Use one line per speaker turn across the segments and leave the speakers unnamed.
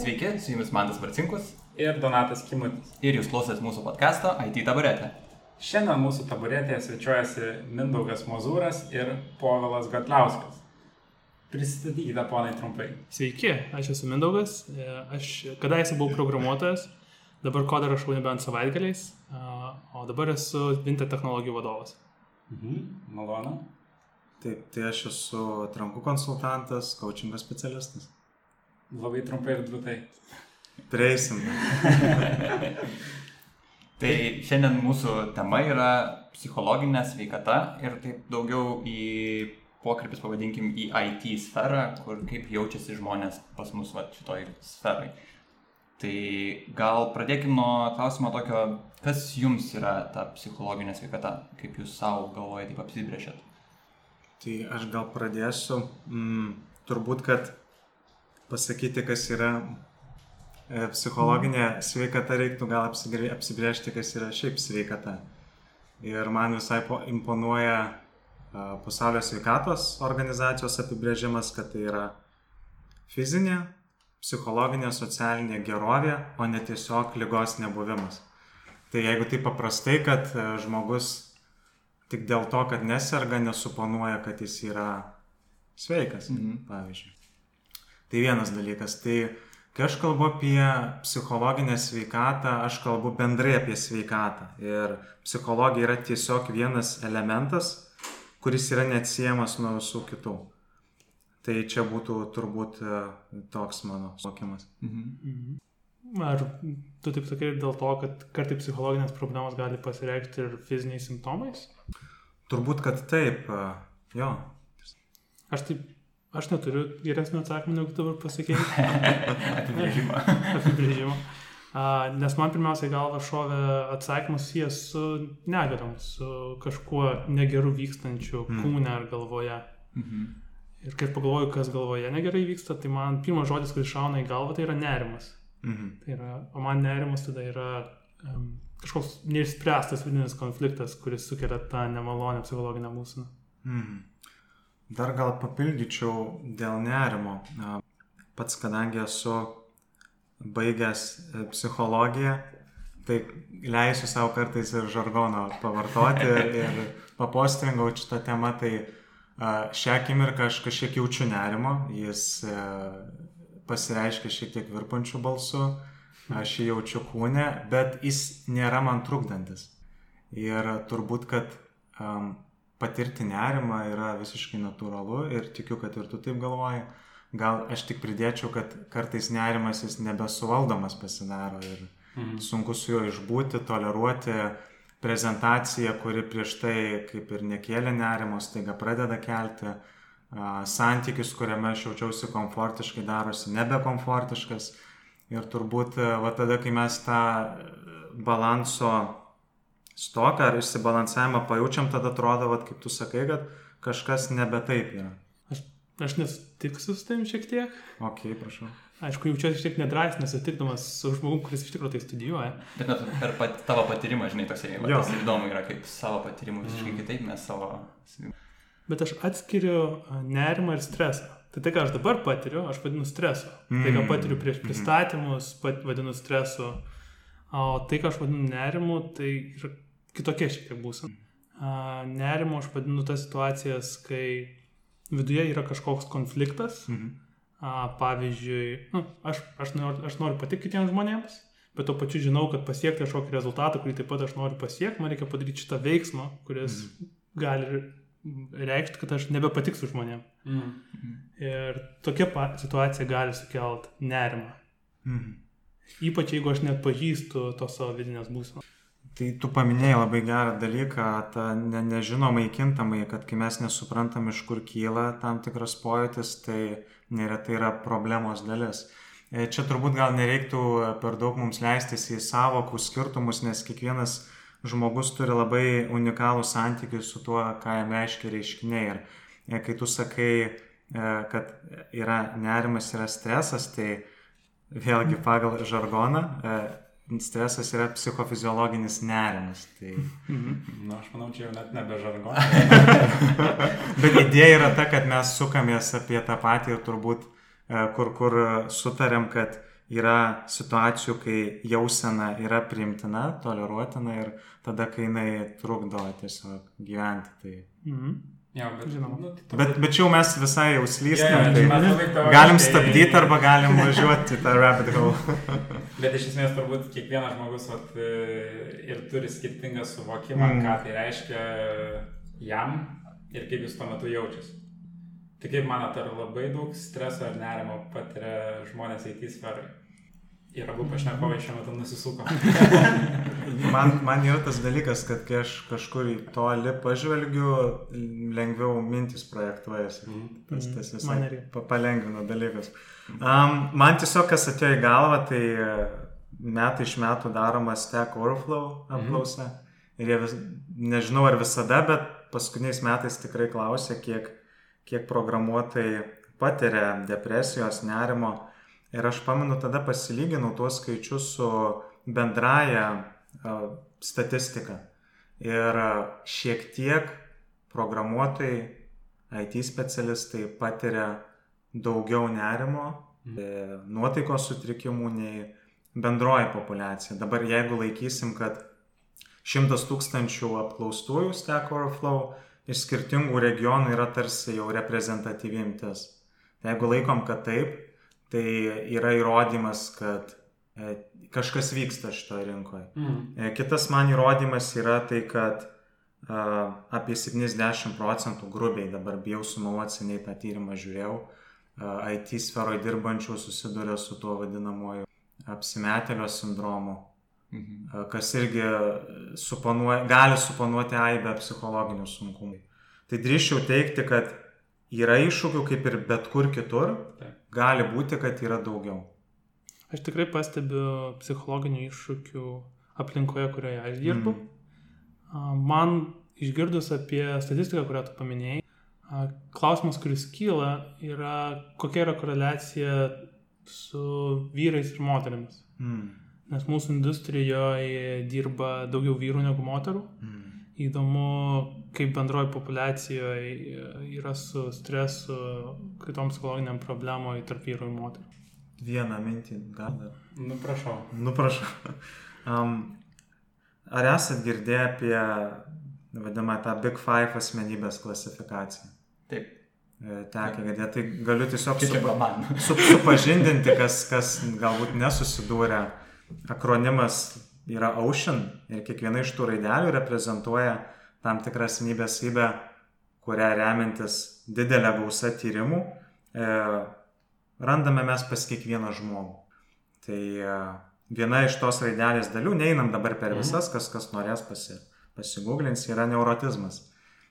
Sveiki, su jumis Mantas Varcinkus
ir Donatas Kimutis.
ir jūs klausėtės mūsų podkasto IT taburetė.
Šiandien mūsų taburetėje svečiuojasi Mindaugas Mozūras ir Povilas Gatlauskas. Pristatykite, ponai, trumpai.
Sveiki, aš esu Mindaugas, e, aš kadaise buvau programuotojas, dabar kodą rašau nebent savaitgaliais, a, o dabar esu Vinted technologijų vadovas.
Mhm. Malonu.
Taip, tai aš esu atrankų konsultantas, coachingo specialistas.
Labai trumpai ir drūtai.
Prieisim.
Tai šiandien mūsų tema yra psichologinė sveikata ir taip daugiau į pokalbis, pavadinkim, į IT sferą, kur kaip jaučiasi žmonės pas mus va, šitoj sferai. Tai gal pradėkime nuo klausimo tokio, kas jums yra ta psichologinė sveikata, kaip jūs savo galvoje taip apsibrėžėt.
Tai aš gal pradėsiu. Mm, turbūt, kad pasakyti, kas yra e, psichologinė sveikata, reiktų gal apsibrėžti, kas yra šiaip sveikata. Ir man visai po- imponuoja a, pasaulio sveikatos organizacijos apibrėžimas, kad tai yra fizinė, psichologinė, socialinė gerovė, o ne tiesiog lygos nebuvimas. Tai jeigu tai paprastai, kad e, žmogus tik dėl to, kad neserga, nesuponuoja, kad jis yra sveikas,
Mhm.
pavyzdžiui. Tai vienas dalykas. Tai kai aš kalbu apie psichologinę sveikatą, aš kalbu bendrai apie sveikatą. Ir psichologija yra tiesiog vienas elementas, kuris yra neatsiejamas nuo visų kitų. Tai čia būtų turbūt e, toks mano suvokimas.
Mhm.
Ar tu taip sakai dėl to, kad kartai psichologinės problemos gali pasireikšti ir fiziniais simptomais?
Turbūt, kad taip, e, jo.
Aš taip, aš neturiu geresnio atsakymų, negu dabar pasakėjai.
Apibrėžimą.
apibrėžimo. A, Nes man pirmiausia į galvą šovė atsakymas susijęs su negalom, su kažkuo negeru vykstančiu
Mm.
kūne ar galvoje.
Mhm.
Ir kai pagalvoju, kas galvoje negerai vyksta, tai man pirmas žodis, kuris šauna į galvą, tai yra nerimas.
Mhm.
Tai yra, o man nerimas tada yra um, kažkoks neišspręstas vidinis konfliktas, kuris sukelia tą nemalonę psichologinę būseną.
Mhm. Dar gal papildyčiau dėl nerimo. Pats, kadangi esu baigęs e, psichologiją, tai leisiu savo kartais ir žargono pavartoti ir, ir papostringauti šitą temą. Tai šią akimirką aš kažkiek jaučiu nerimo, jis e, pasireiškia šiek tiek virpančių balsų, aš jį jaučiu kūne, bet jis nėra man trukdantis. Ir turbūt, kad um, patirti nerimą yra visiškai natūralu ir tikiu, kad ir tu taip galvoji. Gal aš tik pridėčiau, kad kartais nerimas jis nebesuvaldomas pasidaro ir
Mhm.
sunku su juo išbūti, toleruoti prezentaciją, kuri prieš tai kaip ir nekėlė nerimo, staiga pradeda kelti. Santykis, kuriame aš jaučiausi komfortiškai, darosi nebekomfortiškas. Ir turbūt va tada, kai mes tą balanso stoką ar išsibalansavimą pajaučiam, tada atrodo, va, kaip tu sakai, kad kažkas nebe taip yra.
Aš nesutiksiu su tavim šiek tiek.
Ok, prašau.
Aišku, jaučiuosi šiek tiek nedrasnas, sutikdamas su žmogum, kuris iš tikrųjų tai studijuoja.
Bet net per pat, tavo patyrimą, žinai, toksai, tas įdomu yra, kaip savo patyrimų visiškai kitaip mes savo...
Bet aš atskiriu nerimą ir stresą. Tai tai, ką aš dabar patiriu, aš vadinu stresu. Tai, ką
Mm.
patiriu prieš pristatymus, pat, vadinu stresu. O tai, ką aš vadinu nerimu, tai yra kitokia šiek tiek būsena. A, Nerimu aš vadinu tas situacijas, kai viduje yra kažkoks konfliktas.
Mhm.
A, Pavyzdžiui, nu, aš, aš, noriu, aš noriu patikti kitiems žmonėms, bet tuo pačiu žinau, kad pasiekti kažkokį rezultatą, kurį taip pat aš noriu pasiekti, man reikia padaryti šitą veiksmą, kuris gali reikšti, kad aš nebepatiksiu žmonėms.
Mhm.
Ir tokia situacija gali sukelt nerimą.
Mhm.
Ypač jeigu aš net pažįstu tos savo vidinės būsenos.
Tai tu paminėjai labai gerą dalyką, tą ne, nežinomai kintamai, kad kai mes nesuprantam, iš kur kyla tam tikras pojūtis, tai neretai yra problemos dalis. E, Čia turbūt gal nereiktų per daug mums leistis į savokų skirtumus, nes kiekvienas žmogus turi labai unikalų santykių su tuo, ką jam reiškia reiškiniai. Ir e, kai tu sakai, e, kad yra nerimas, yra stresas, tai vėlgi pagal žargoną stresas yra psichofiziologinis nerimas. Tai...
Na, aš manau, čia jau net nebe žargo.
Bet idėja yra ta, kad mes sukamės apie tą patį ir turbūt, e, kur, kur sutarėm, kad yra situacijų, kai jausena yra priimtina, toleruotina ir tada, kai jinai trukdo tiesiog gyventi. Tai...
Mhm.
Jo, bet,
Žinoma.
nu, tai
Bet, bet čia jau mes visai jau slystam,
čia
tai
teoriškai-
galim stabdyti arba galim važiuoti tą rabbit hole.
Bet iš esmės turbūt kiekvienas žmogus vat, e, ir turi skirtingą suvokimą,
Mm.
ką tai reiškia jam ir kaip jis tuo metu jaučiasi. Tai kaip manote, ar labai daug streso ar nerimo patiria žmonės IT sferai? Ir abu pašnekovai šiuo metu nusisuko.
Man, man yra tas dalykas, kad kai aš kažkur į toli pažvelgiu, lengviau mintis projektuojasi. Tas, tas
Mhm.
visai
Man irgi.
pa- palengvina dalykus. Um, man tiesiog kas atėjo į galvą, tai e, metai iš metų daroma Stack Overflow apklausa. Ir jie vis, nežinau ar visada, bet paskutiniais metais tikrai klausė, kiek, kiek programuotojai patiria depresijos, nerimo. Ir aš pamenu, tada pasilyginau tuos skaičius su bendraja statistika. Ir šiek tiek programuotojai, IT specialistai patiria daugiau nerimo, e, nuotaikos sutrikimų nei bendroji populiacija. Dabar jeigu laikysim, kad šimtas tūkstančių apklaustųjų Stack Overflow iš skirtingų regionų yra tarsi jau reprezentatyvimtis. Jeigu laikom, kad taip, tai yra įrodymas, kad e, kažkas vyksta šitoje rinkoje.
Mm.
Kitas man įrodymas yra tai, kad apie 70 procentų grubiai, dabar bijau sumeluoti, seniai tą tyrimą žiūrėjau, IT sferoje dirbančių susiduria su tuo vadinamoju apsimetelio sindromu,
Mhm.
kas irgi suponuoja, gali suponuoti aibę psichologinių sunkumų. Tai drįščiau teikti, kad yra iššūkių kaip ir bet kur kitur,
Taip.
Gali būti, kad yra daugiau.
Aš tikrai pastebiu psichologinių iššūkių aplinkoje, kurioje aš dirbu.
Mm.
Man išgirdus apie statistiką, kurią tu paminėjai, klausimas, kuris kyla, yra kokia yra koreliacija su vyrais ir moteriamis.
Mm.
Nes mūsų industrijoje dirba daugiau vyrų negu moterų.
Mm.
Įdomu, kaip bendroji populiacijoje yra su stresu, kitom psichologiniam problemom tarp vyrų ir moterų.
Vieną mintį gal dar.
Nu, prašau.
Nu, prašau. Um, ar esat girdėję apie vadinamą tą Big Five asmenybės klasifikaciją?
Taip.
E, Tekia girdėti, tai galiu tiesiog supa, su, supažindinti, kas, kas galbūt nesusidūrė. Akronimas yra Ocean ir kiekviena iš tų raidelių reprezentuoja tam tikrą asmenybės savybę, kurią remiantis didelę gausą tyrimų e, randame mes pas kiekvieną žmogų. Tai e, viena iš tos raidelės dalių, neinam dabar per visas, kas, kas norės pasi, pasigūglins, yra neurotizmas.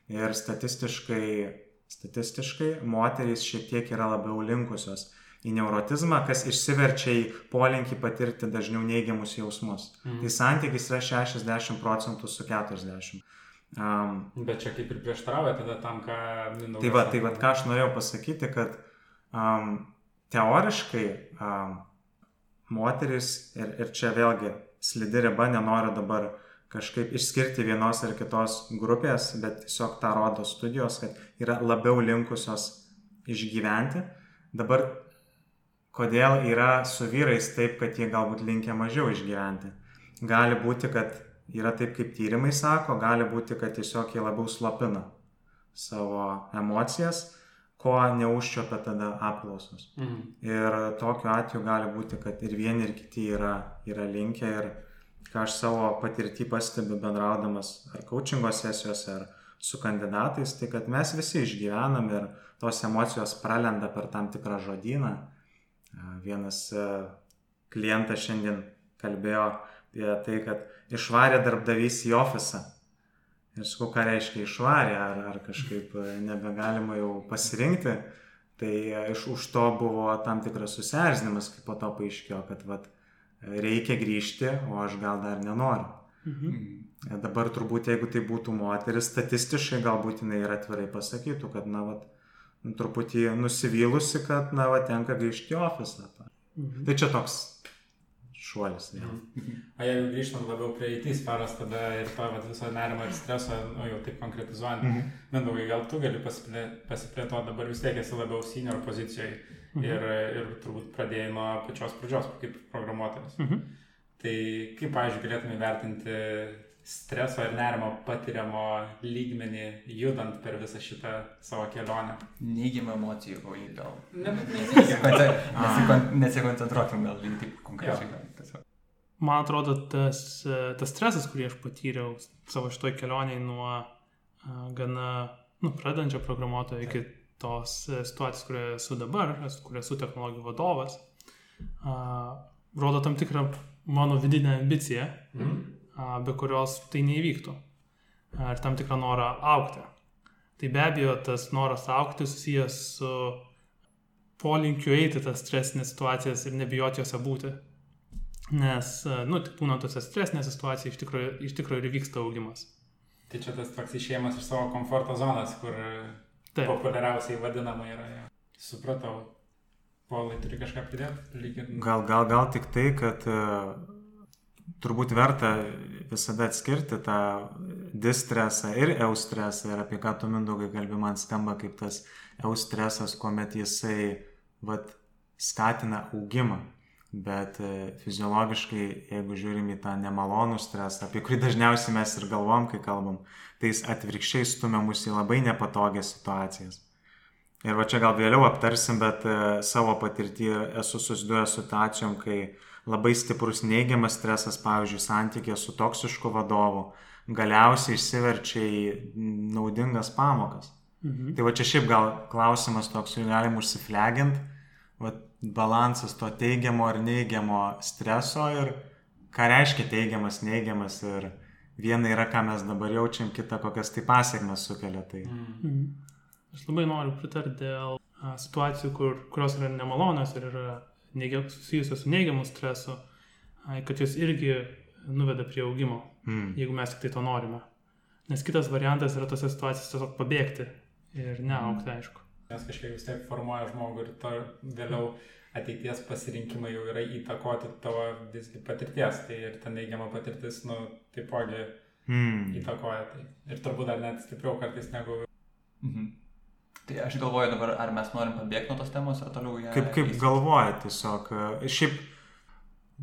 Ir statistiškai, statistiškai moterys šiek tiek yra labiau linkusios į neurotizmą, kas išsiverčia į polinkį patirti dažniau neigiamus jausmus.
Mhm.
Tai santykis yra 60 procentų su 40. Um,
Bet čia kaip ir prieštarauja tada tam, ką Mindaugas.
Tai va, tai va, ką aš norėjau pasakyti, kad um, teoriškai um, moteris, ir, ir čia vėlgi slidi riba, nenoriu dabar kažkaip išskirti vienos ar kitos grupės, bet tiesiog tą rodo studijos, kad yra labiau linkusios išgyventi. Dabar kodėl yra su vyrais taip, kad jie galbūt linkia mažiau išgyventi? Gali būti, kad yra taip, kaip tyrimai sako, gali būti, kad tiesiog jie labiau slopina savo emocijas, ko neužčiopia tada apklausos.
Mhm.
Ir tokiu atveju gali būti, kad ir vieni, ir kiti yra, yra linkę ir ką aš savo patirtį pastebiu bendraudamas ar coachingo sesijose, ar su kandidatais, tai kad mes visi išgyvenam ir tos emocijos pralenda per tam tikrą žodyną. Vienas e, klientas šiandien kalbėjo apie tai, kad išvarė darbdavys į ofisą. Ir sakau, ką reiškia išvarė, ar, ar kažkaip e, nebegalima jau pasirinkti. Tai e, iš už to buvo tam tikras susierzinimas, kai po to paaiškėjo, kad vat, reikia grįžti, o aš gal dar nenoriu.
Mhm.
Mhm.
Dabar turbūt, jeigu tai būtų moteris, statistiškai galbūt jinai ir atvirai pasakytų, kad, na, vat, truputį nusivylusi, kad, na, va, tenka grįžti į ofisą.
Mhm.
Tai čia toks šuolis vėl.
O jeigu grįžtant labiau prie IT sferos, tada ir to vat, viso nerimo ir streso, nu, jau taip konkretizuojant,
Mhm.
Mindaugai, gal tu gali pasiplė- pasiplėtoti, dabar vis tiek esi labiau senior pozicijoje
Mhm.
ir, ir turbūt pradėjai nuo pačios pradžios kaip programuotojas.
Mhm.
Tai kaip, pavyzdžiui, galėtume vertinti streso ir nerimo patiriamo lygmenį judant per visą šitą savo kelionę?
Neigiamą emocijų, o jį gal.
Nebūtinai
Konce- nesikon- Nesikoncentruokim gal į taip konkrečiai.
Man atrodo, tas, e, tas stresas, kurį aš patyriau savo šitoj kelioniai nuo a, gana, nu, pradedančio programuotojo iki tos e, situacijos, kurioje esu dabar, esu- kur esu technologijų vadovas, a, rodo tam tikrą mano vidinę ambiciją,
Mhm.
Be kurios tai neįvyktų. Ir tam tikrą norą aukti. Tai be abejo, tas noras aukti susijęs su polinkiu eiti tas stresinės situacijas ir nebijoti jose būti. Nes, nu, tik būnant tose stresinėse situacijose iš tikrųjų, iš tikrųjų ir vyksta augimas.
Tai čia tas toks išėjimas iš savo komforto zonos, kur
Taip.
populiariausiai vadinama yra. Jo. Supratau. Polai turi kažką pridėti? Lyg ir...
Gal, gal, gal tik tai, kad e, turbūt verta visada atskirti tą distresą ir eustresą ir apie ką tu mindaugai kalbi, man skamba kaip tas eustresas, kuomet jisai vat, skatina augimą. Bet e, fiziologiškai, jeigu žiūrim į tą nemalonų stresą, apie kurį dažniausiai mes ir galvom, kai kalbam, tai jis atvirkščiai stumia mus į labai nepatogias situacijas. Ir va čia gal vėliau aptarsim, bet e, savo patirtyje esu susidūręs situacijom, kai labai stiprus neigiamas stresas, pavyzdžiui, santykė su toksišku vadovu, galiausiai išsiverčia į naudingas pamokas.
Mhm.
Tai va čia šiaip gal klausimas toks, jau galim užsifleginti, va balansas to teigiamo ar neigiamo streso ir ką reiškia teigiamas, neigiamas ir viena yra, ką mes dabar jaučiam, kita kokias tai pasiekmes sukelia. Tai...
Mm.
Mhm. Aš labai noriu pritarti dėl situacijų, kur, kurios yra nemalonios ir yra susijusios su neigiamu stresu, kad jos irgi nuveda prie augimo,
Mm.
jeigu mes tik tai to norime. Nes kitas variantas yra tose situacijose tiesiog pabėgti ir neaukti, aišku.
Nes kažkiek vis tiek formuoja žmogų ir to vėliau ateities pasirinkimai jau yra įtakoti tavo visgi patirties. Tai ir ta neigiama patirtis, nu, taipogi
Mm.
įtakoja tai. Ir turbūt dar net stipriau kartais negu...
Mhm. Tai aš galvoju dabar, ar mes norim pabėgti nuo tos temos, ar toliau ją...
Kaip, kaip
vystyt.
galvojat tiesiog, e, šiaip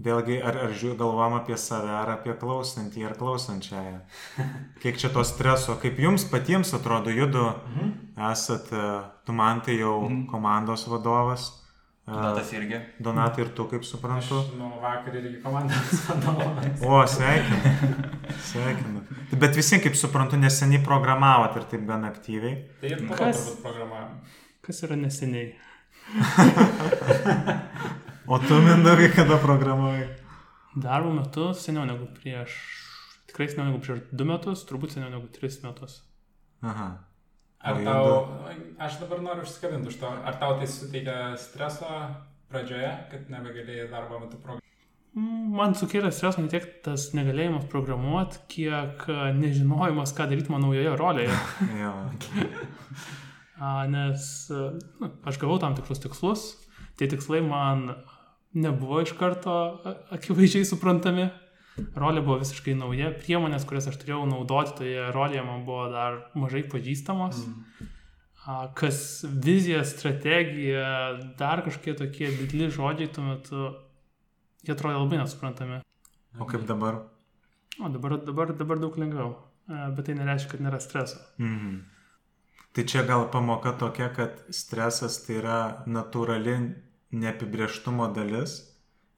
vėlgi, ar, ar galvojam apie save, ar apie klausantį, ar klausančiąją. Kiek čia to streso, kaip jums patiems atrodo, judu
Mhm.
esat, e, tu man tai jau
Mhm.
komandos vadovas.
Donatas irgi.
Donatai ir tu, kaip suprantu.
Aš nuo vakar irgi komandos vadovas.
O, sveikinu. Sveikinu. Bet visi, kaip suprantu, neseniai programavot ir taip gan aktyviai.
Tai ir po to
Kas?
turbūt programavome.
Kas yra neseniai?
O tu, Mindaugai, kada programavai?
Darbo metu seniau negu prieš, tikrai seniau negu prieš du metus, turbūt seniau negu tris metus.
Aha.
Ar tau, aš dabar noriu užsikabinti už to, ar tau tai suteikia streso pradžioje, kad nebegalėjai darbo metu programuoti?
Mm, Man sukėlė stresą ne tiek tas negalėjimas programuoti, kiek nežinojimas, ką daryti mano naujoje rolėje. Nes nu, aš gavau tam tikrus tikslus, tie tikslai man nebuvo iš karto akivaizdžiai suprantami. Rolė buvo visiškai nauja, priemonės, kurias aš turėjau naudoti toje rolėje, man buvo dar mažai pažįstamos.
Mm.
Kas vizija, strategija, dar kažkokie tokie dideli žodžiai tuo metu, jie atrodė labai nesuprantami.
O kaip dabar?
O dabar, dabar, dabar daug lengviau, bet tai nereiškia, kad nėra streso.
Mhm. Tai čia gal pamoka tokia, kad stresas tai yra natūrali neapibrieštumo dalis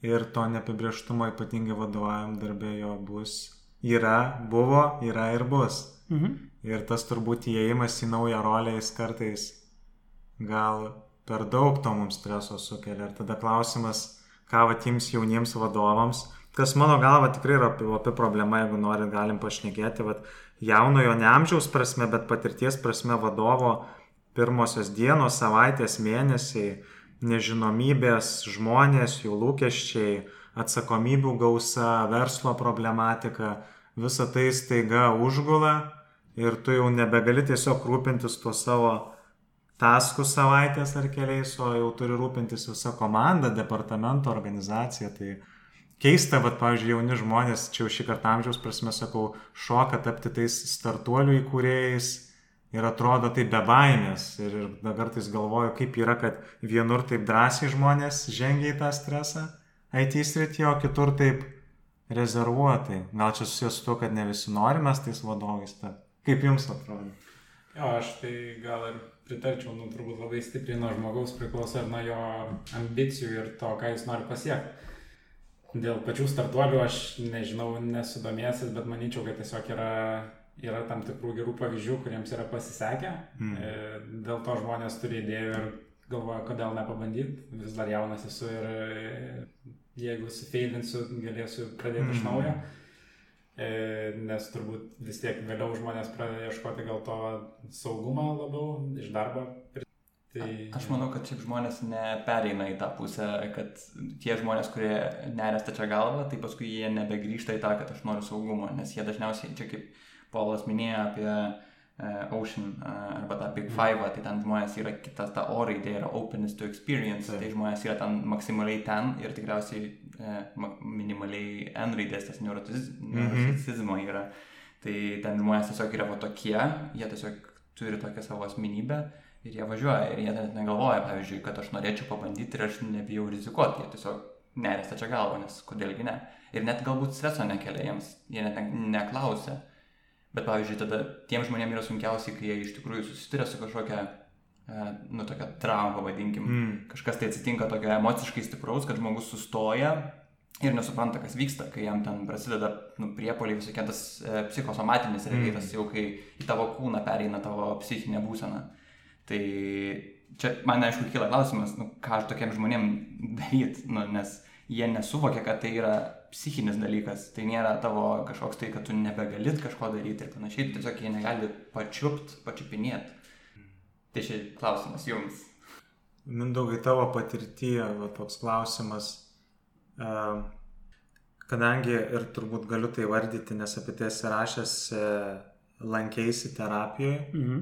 ir to neapibrieštumo ypatingai vadovavim darbė jo bus. Yra, buvo, yra ir bus.
Mhm.
Ir tas turbūt įėjimas į naują rolę jis kartais gal per daug to mums streso sukelia. Ir tada klausimas, ką atims jauniems vadovams, kas mano galva tikrai yra apie problemą, jeigu norit, galim pašnekėti, bet jaunojo ne amžiaus prasme, bet patirties prasme vadovo pirmosios dienos, savaitės, mėnesiai, nežinomybės, žmonės, jų lūkesčiai, atsakomybių gausa, verslo problematika, visa tai staiga užgula ir tu jau nebegali tiesiog rūpintis tuo savo taskų savaitės ar keliais, o jau turi rūpintis visa komanda, departamento organizacija. Tai keista, bet, pavyzdžiui, jauni žmonės, čia jau šį kartą amžiaus prasme sakau, šoka tapti tais startuolių įkūrėjais ir atrodo taip be baimės. Ir, ir kartais galvoju, kaip yra, kad vienur taip drąsiai žmonės žengia į tą stresą IT srityje, o kitur taip rezervuotai. Gal čia susijęs su to, kad ne visi norime tais vadovais. Ta. Kaip jums atrodo?
Jo, aš tai gal ir pritarčiau, nu, turbūt labai stipriai nuo žmogaus priklauso ir nuo jo ambicijų ir to, ką jis nori pasiekti. Dėl pačių startuolių aš nežinau, nesudomėsis, bet manyčiau, kad tiesiog yra, yra tam tikrų gerų pavyzdžių, kuriems yra pasisekę. Mm. Dėl to žmonės turi idėjų ir galvoja, kodėl nepabandyti. Vis dar jaunas esu ir e, jeigu sufeilinsiu, galėsiu pradėti mm. iš mhm. naujo. E, nes turbūt vis tiek vėliau žmonės pradeda ieškoti gal to saugumo labiau iš darbo
Tai... Aš manau, kad šiaip žmonės nepereina į tą pusę, kad tie žmonės, kurie neresta čia galvą, tai paskui jie nebegrįžta į tą, kad aš noriu saugumo, nes jie dažniausiai, čia kaip Polas minėjo apie uh, Ocean uh, arba tą Big mm. Five, tai ten žmonės yra kitas, ta O raidė yra openness to experience, tai, tai žmonės yra ten maksimaliai ten ir tikriausiai uh, minimaliai N raidės, tas neurotizizmo mm -hmm. yra. Tai ten žmonės tiesiog yra va tokie, jie tiesiog turi tokią savo asmenybę ir jie važiuoja ir jie net negalvoja, pavyzdžiui, kad aš norėčiau pabandyti ir aš nebijau rizikuoti, jie tiesiog neresta čia galvo, nes kodėlgi ne. Ir net galbūt streso nekelia jiems, jie net ne, neklausia. Bet pavyzdžiui, tada tiem žmonėms yra sunkiausiai, kai jie iš tikrųjų susiduria su kažkokia, e, nu, tokia trauma, vadinkim. Mm. Kažkas tai atsitinka tokio emociškai stipraus, kad žmogus sustoja ir nesupranta, kas vyksta, kai jam ten prasideda nu, priepoliai visokie tas e, psichosomatinis realiai, mm. jau kai į tavo kūną pereina tavo psichinė būsena. Tai čia man aišku kyla klausimas, nu, ką aš tokiem žmonėm daryti, nu, nes jie nesuvokia, kad tai yra psichinis dalykas, tai nėra tavo kažkoks tai, kad tu nebegalit kažko daryti ir panašiai, tiesiog jie negali pačiupt, pačiupinėti. Tai čia klausimas jums.
Mindaugai tavo patirtyje, va, toks klausimas, kadangi ir turbūt galiu tai vardyti, nes apie tai esi rašęs, uh, lankėsi terapijoje. Mhm.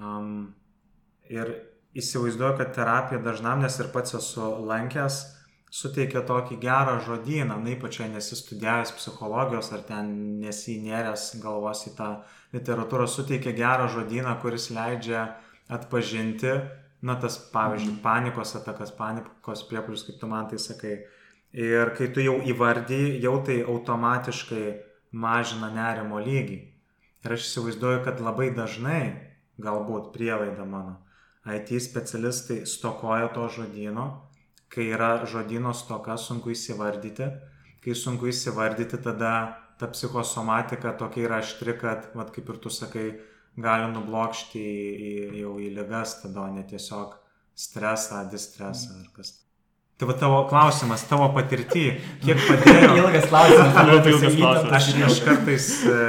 Um, Ir įsivaizduoju, kad terapija dažnam, nes ir pats esu lankęs, suteikia tokį gerą žodyną, na ypač nesi studijavęs psichologijos ar ten nesinėręs galvos į tą literatūrą, suteikia gerą žodyną, kuris leidžia atpažinti, na tas pavyzdžiui, mhm. panikos atakas, panikos priepuolius, kaip tu man tai sakai. Ir kai tu jau įvardyji, jau tai automatiškai mažina nerimo lygį. Ir aš įsivaizduoju, kad labai dažnai, galbūt prielaida mano, IT specialistai stokoja to žodino, kai yra žodino stoka, sunku įsivardyti. Kai sunku įsivardyti, tada ta psichosomatika tokia yra aštri, kad, vat, kaip ir tu sakai, gali nublokšti į, į, jau į ligas, tada ne tiesiog stresą, distresą ar kas. Tai va tavo klausimas, tavo patirtį, kiek padėjo.
ilgas klausimas,
labai ilgas klausimas.
Aš, aš kartais e,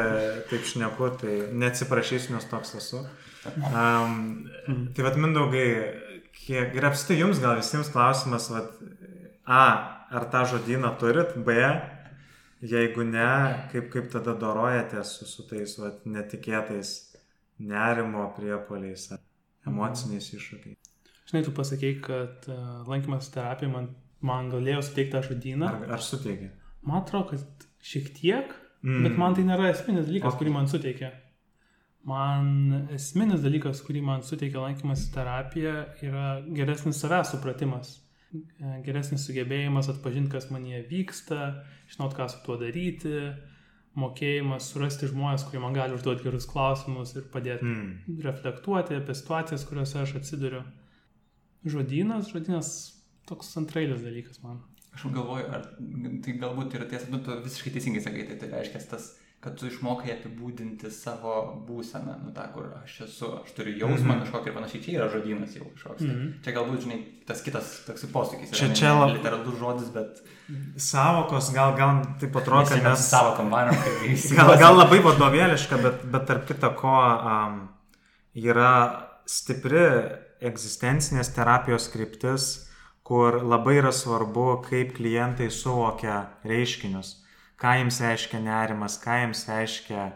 taip šneku, tai neatsiprašysiu, nes toks esu. Um, tai vad mindaugai, kiek ir apstai jums gal visiems klausimas, vad, A, ar tą žodyną turit, B, jeigu ne, kaip, kaip tada dorojatės su, su tais vat, netikėtais nerimo priepoliais emociniais iššūkiais.
Žinai, tu pasakėjai, kad uh, lankymas terapija man, man galėjo suteikti tą žodyną.
Ar, ar suteikė?
Man atrodo, kad šiek tiek, mm. bet man tai nėra esminis dalykas, okay. kurį man suteikė. Man esminis dalykas, kurį man suteikia lankymas terapija, yra geresnis savęs supratimas, geresnis sugebėjimas atpažinti, kas man jie vyksta, žinot, ką su tuo daryti, mokėjimas surasti žmonės, kurie man gali užduoti gerus klausimus ir padėti mm. reflektuoti apie situacijas, kuriuose aš atsiduriu. Žodynas, žodynas toks antrailis dalykas man.
Aš galvoju, ar tai galbūt yra tiesa, nu, tu visiškai teisingai sakai, tai tai reiškia tas kad tu išmokai apibūdinti savo būseną, nu tą, kur aš esu, aš turiu jausmą mm -hmm. kažkokį ir panašiai, čia yra žodynas jau kažkoks. Mm -hmm. Čia galbūt, žinai, tas kitas toks posūkis.
Čia čia labai
literatūrų žodis, bet...
Savokos, gal, gal taip atrodo, kad
mes... Savokom varom,
kaip gal, gal labai vadovėliška, bet, bet tarp kita ko um, yra stipri egzistencinės terapijos kryptis, kur labai yra svarbu, kaip klientai suvokia reiškinius ką jiems reiškia nerimas, ką jiems reiškia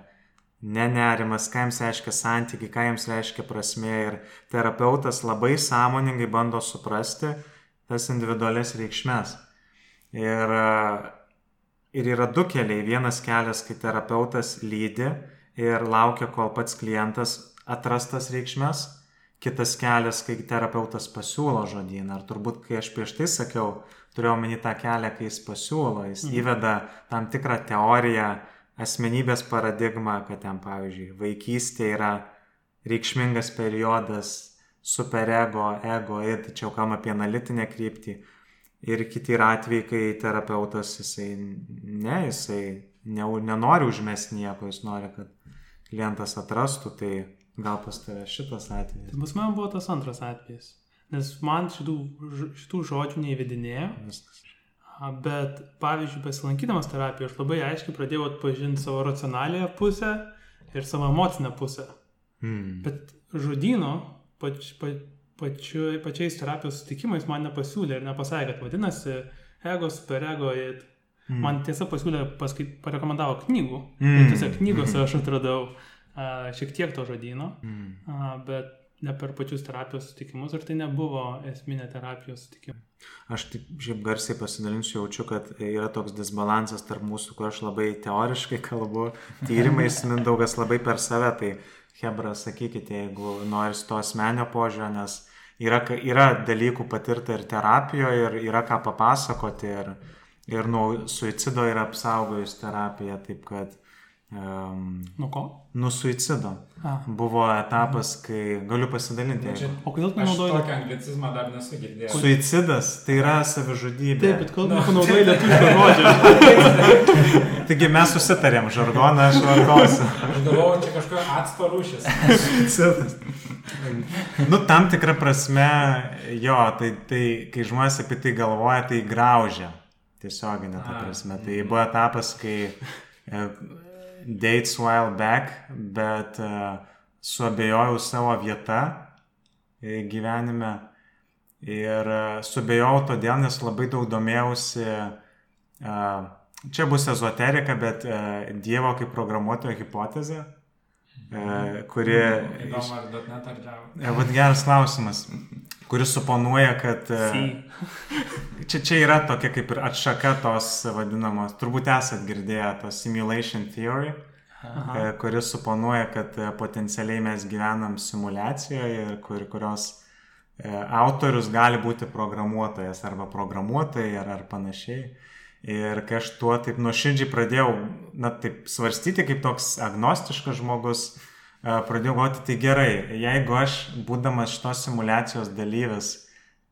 nenerimas, ką jiems reiškia santykiai, ką jiems reiškia prasme. Ir terapeutas labai sąmoningai bando suprasti tas individualias reikšmes. Ir ir yra du keliai. Vienas kelias, kai terapeutas lydi ir laukia, kol pats klientas atrastas reikšmės. Kitas kelias, kai terapeutas pasiūlo žodyną. Ar turbūt, kai aš prieš tai sakiau, turėjau omeny tą kelią, kai jis pasiūlo, jis mhm. įveda tam tikrą teoriją, asmenybės paradigmą, kad ten, pavyzdžiui, vaikystė yra reikšmingas periodas, superego, ego, ir tačiau kam apie analitinę kryptį. Ir kiti yra atvejai, kai terapeutas, jisai, ne, jisai ne, nenori užmesti nieko, jis nori, kad klientas atrastų, tai gal pas tave šitas atvejis.
Tai pas man buvo tas antras atvejis, nes man šitų, šitų žodžių neįvedinėjo. Viskas. Bet, pavyzdžiui, besilankydamas terapijoje, aš labai aiškiai pradėjau atpažinti savo racionaliąją pusę ir savo emocinę pusę. Hmm. Bet žodino pač, pa, pačiu, pačiais terapijos sutikimais man nepasiūlė ir nepasakė, kad vadinasi ego, superego. Mm. Man tiesa pasiūlė, paskait, parekomendavo knygų. Mm. Ir tiesiog knygose aš atradau a, šiek tiek to žodino, mm. a, bet ne per pačius terapijos sutikimus, ar tai nebuvo esminė terapijos sutikimai.
Aš taip šiaip garsiai pasidalinsiu, jaučiu, kad yra toks disbalansas tarp mūsų, kur aš labai teoriškai kalbu, tyrimais Mindaugas labai per save, tai Hebra, sakykite, jeigu noris to asmenio požiūrio, nes yra, yra dalykų patirta ir terapijoje, ir yra ką papasakoti, ir, ir nuo suicido yra apsaugojus terapija, taip kad
Um, nuo ko?
Nuo suicido. A. Buvo etapas, kai galiu pasidalinti.
Čia, o kodėl tu naudoji? Tokį anglicizmą dar nesu girdėjęs.
Suicidas tai yra savižudybė.
Taip, bet kodėl tu naudoji lietuvišką žodžią?
Taigi mes susitarėm, žargoną aš vartosiu.
Aš galvoju, čia kažkokia atsto rūšis.
Suicidas. Nu, tam tikrą prasme, jo, tai, tai kai žmonės apie tai galvoja, tai graužia. Tiesioginė ta prasme. Tai buvo etapas, kai e, dates while back, bet uh, suabejojau savo vietą e, gyvenime ir uh, suabejojau todėl, nes labai daug domėjausi, čia bus ezoterika, bet Dievo kaip programuotojo hipotezė, kuri...
Įdomu, ar net ar Java?
E, vat geras klausimas kuris suponuoja, kad e, čia, čia yra tokia kaip ir atšaka tos vadinamos, turbūt esat girdėję tos simulation theory, Aha. E, kuris suponuoja, kad e, potencialiai mes gyvenam simulacijoje, kur, kurios autorius gali būti programuotojas arba programuotojai ar, ar panašiai. Ir kai aš tuo taip nuoširdžiai pradėjau, na taip svarstyti kaip toks agnostiškas žmogus, pradėjau galvoti, tai gerai, jeigu aš, būdamas šitos simulacijos dalyvis,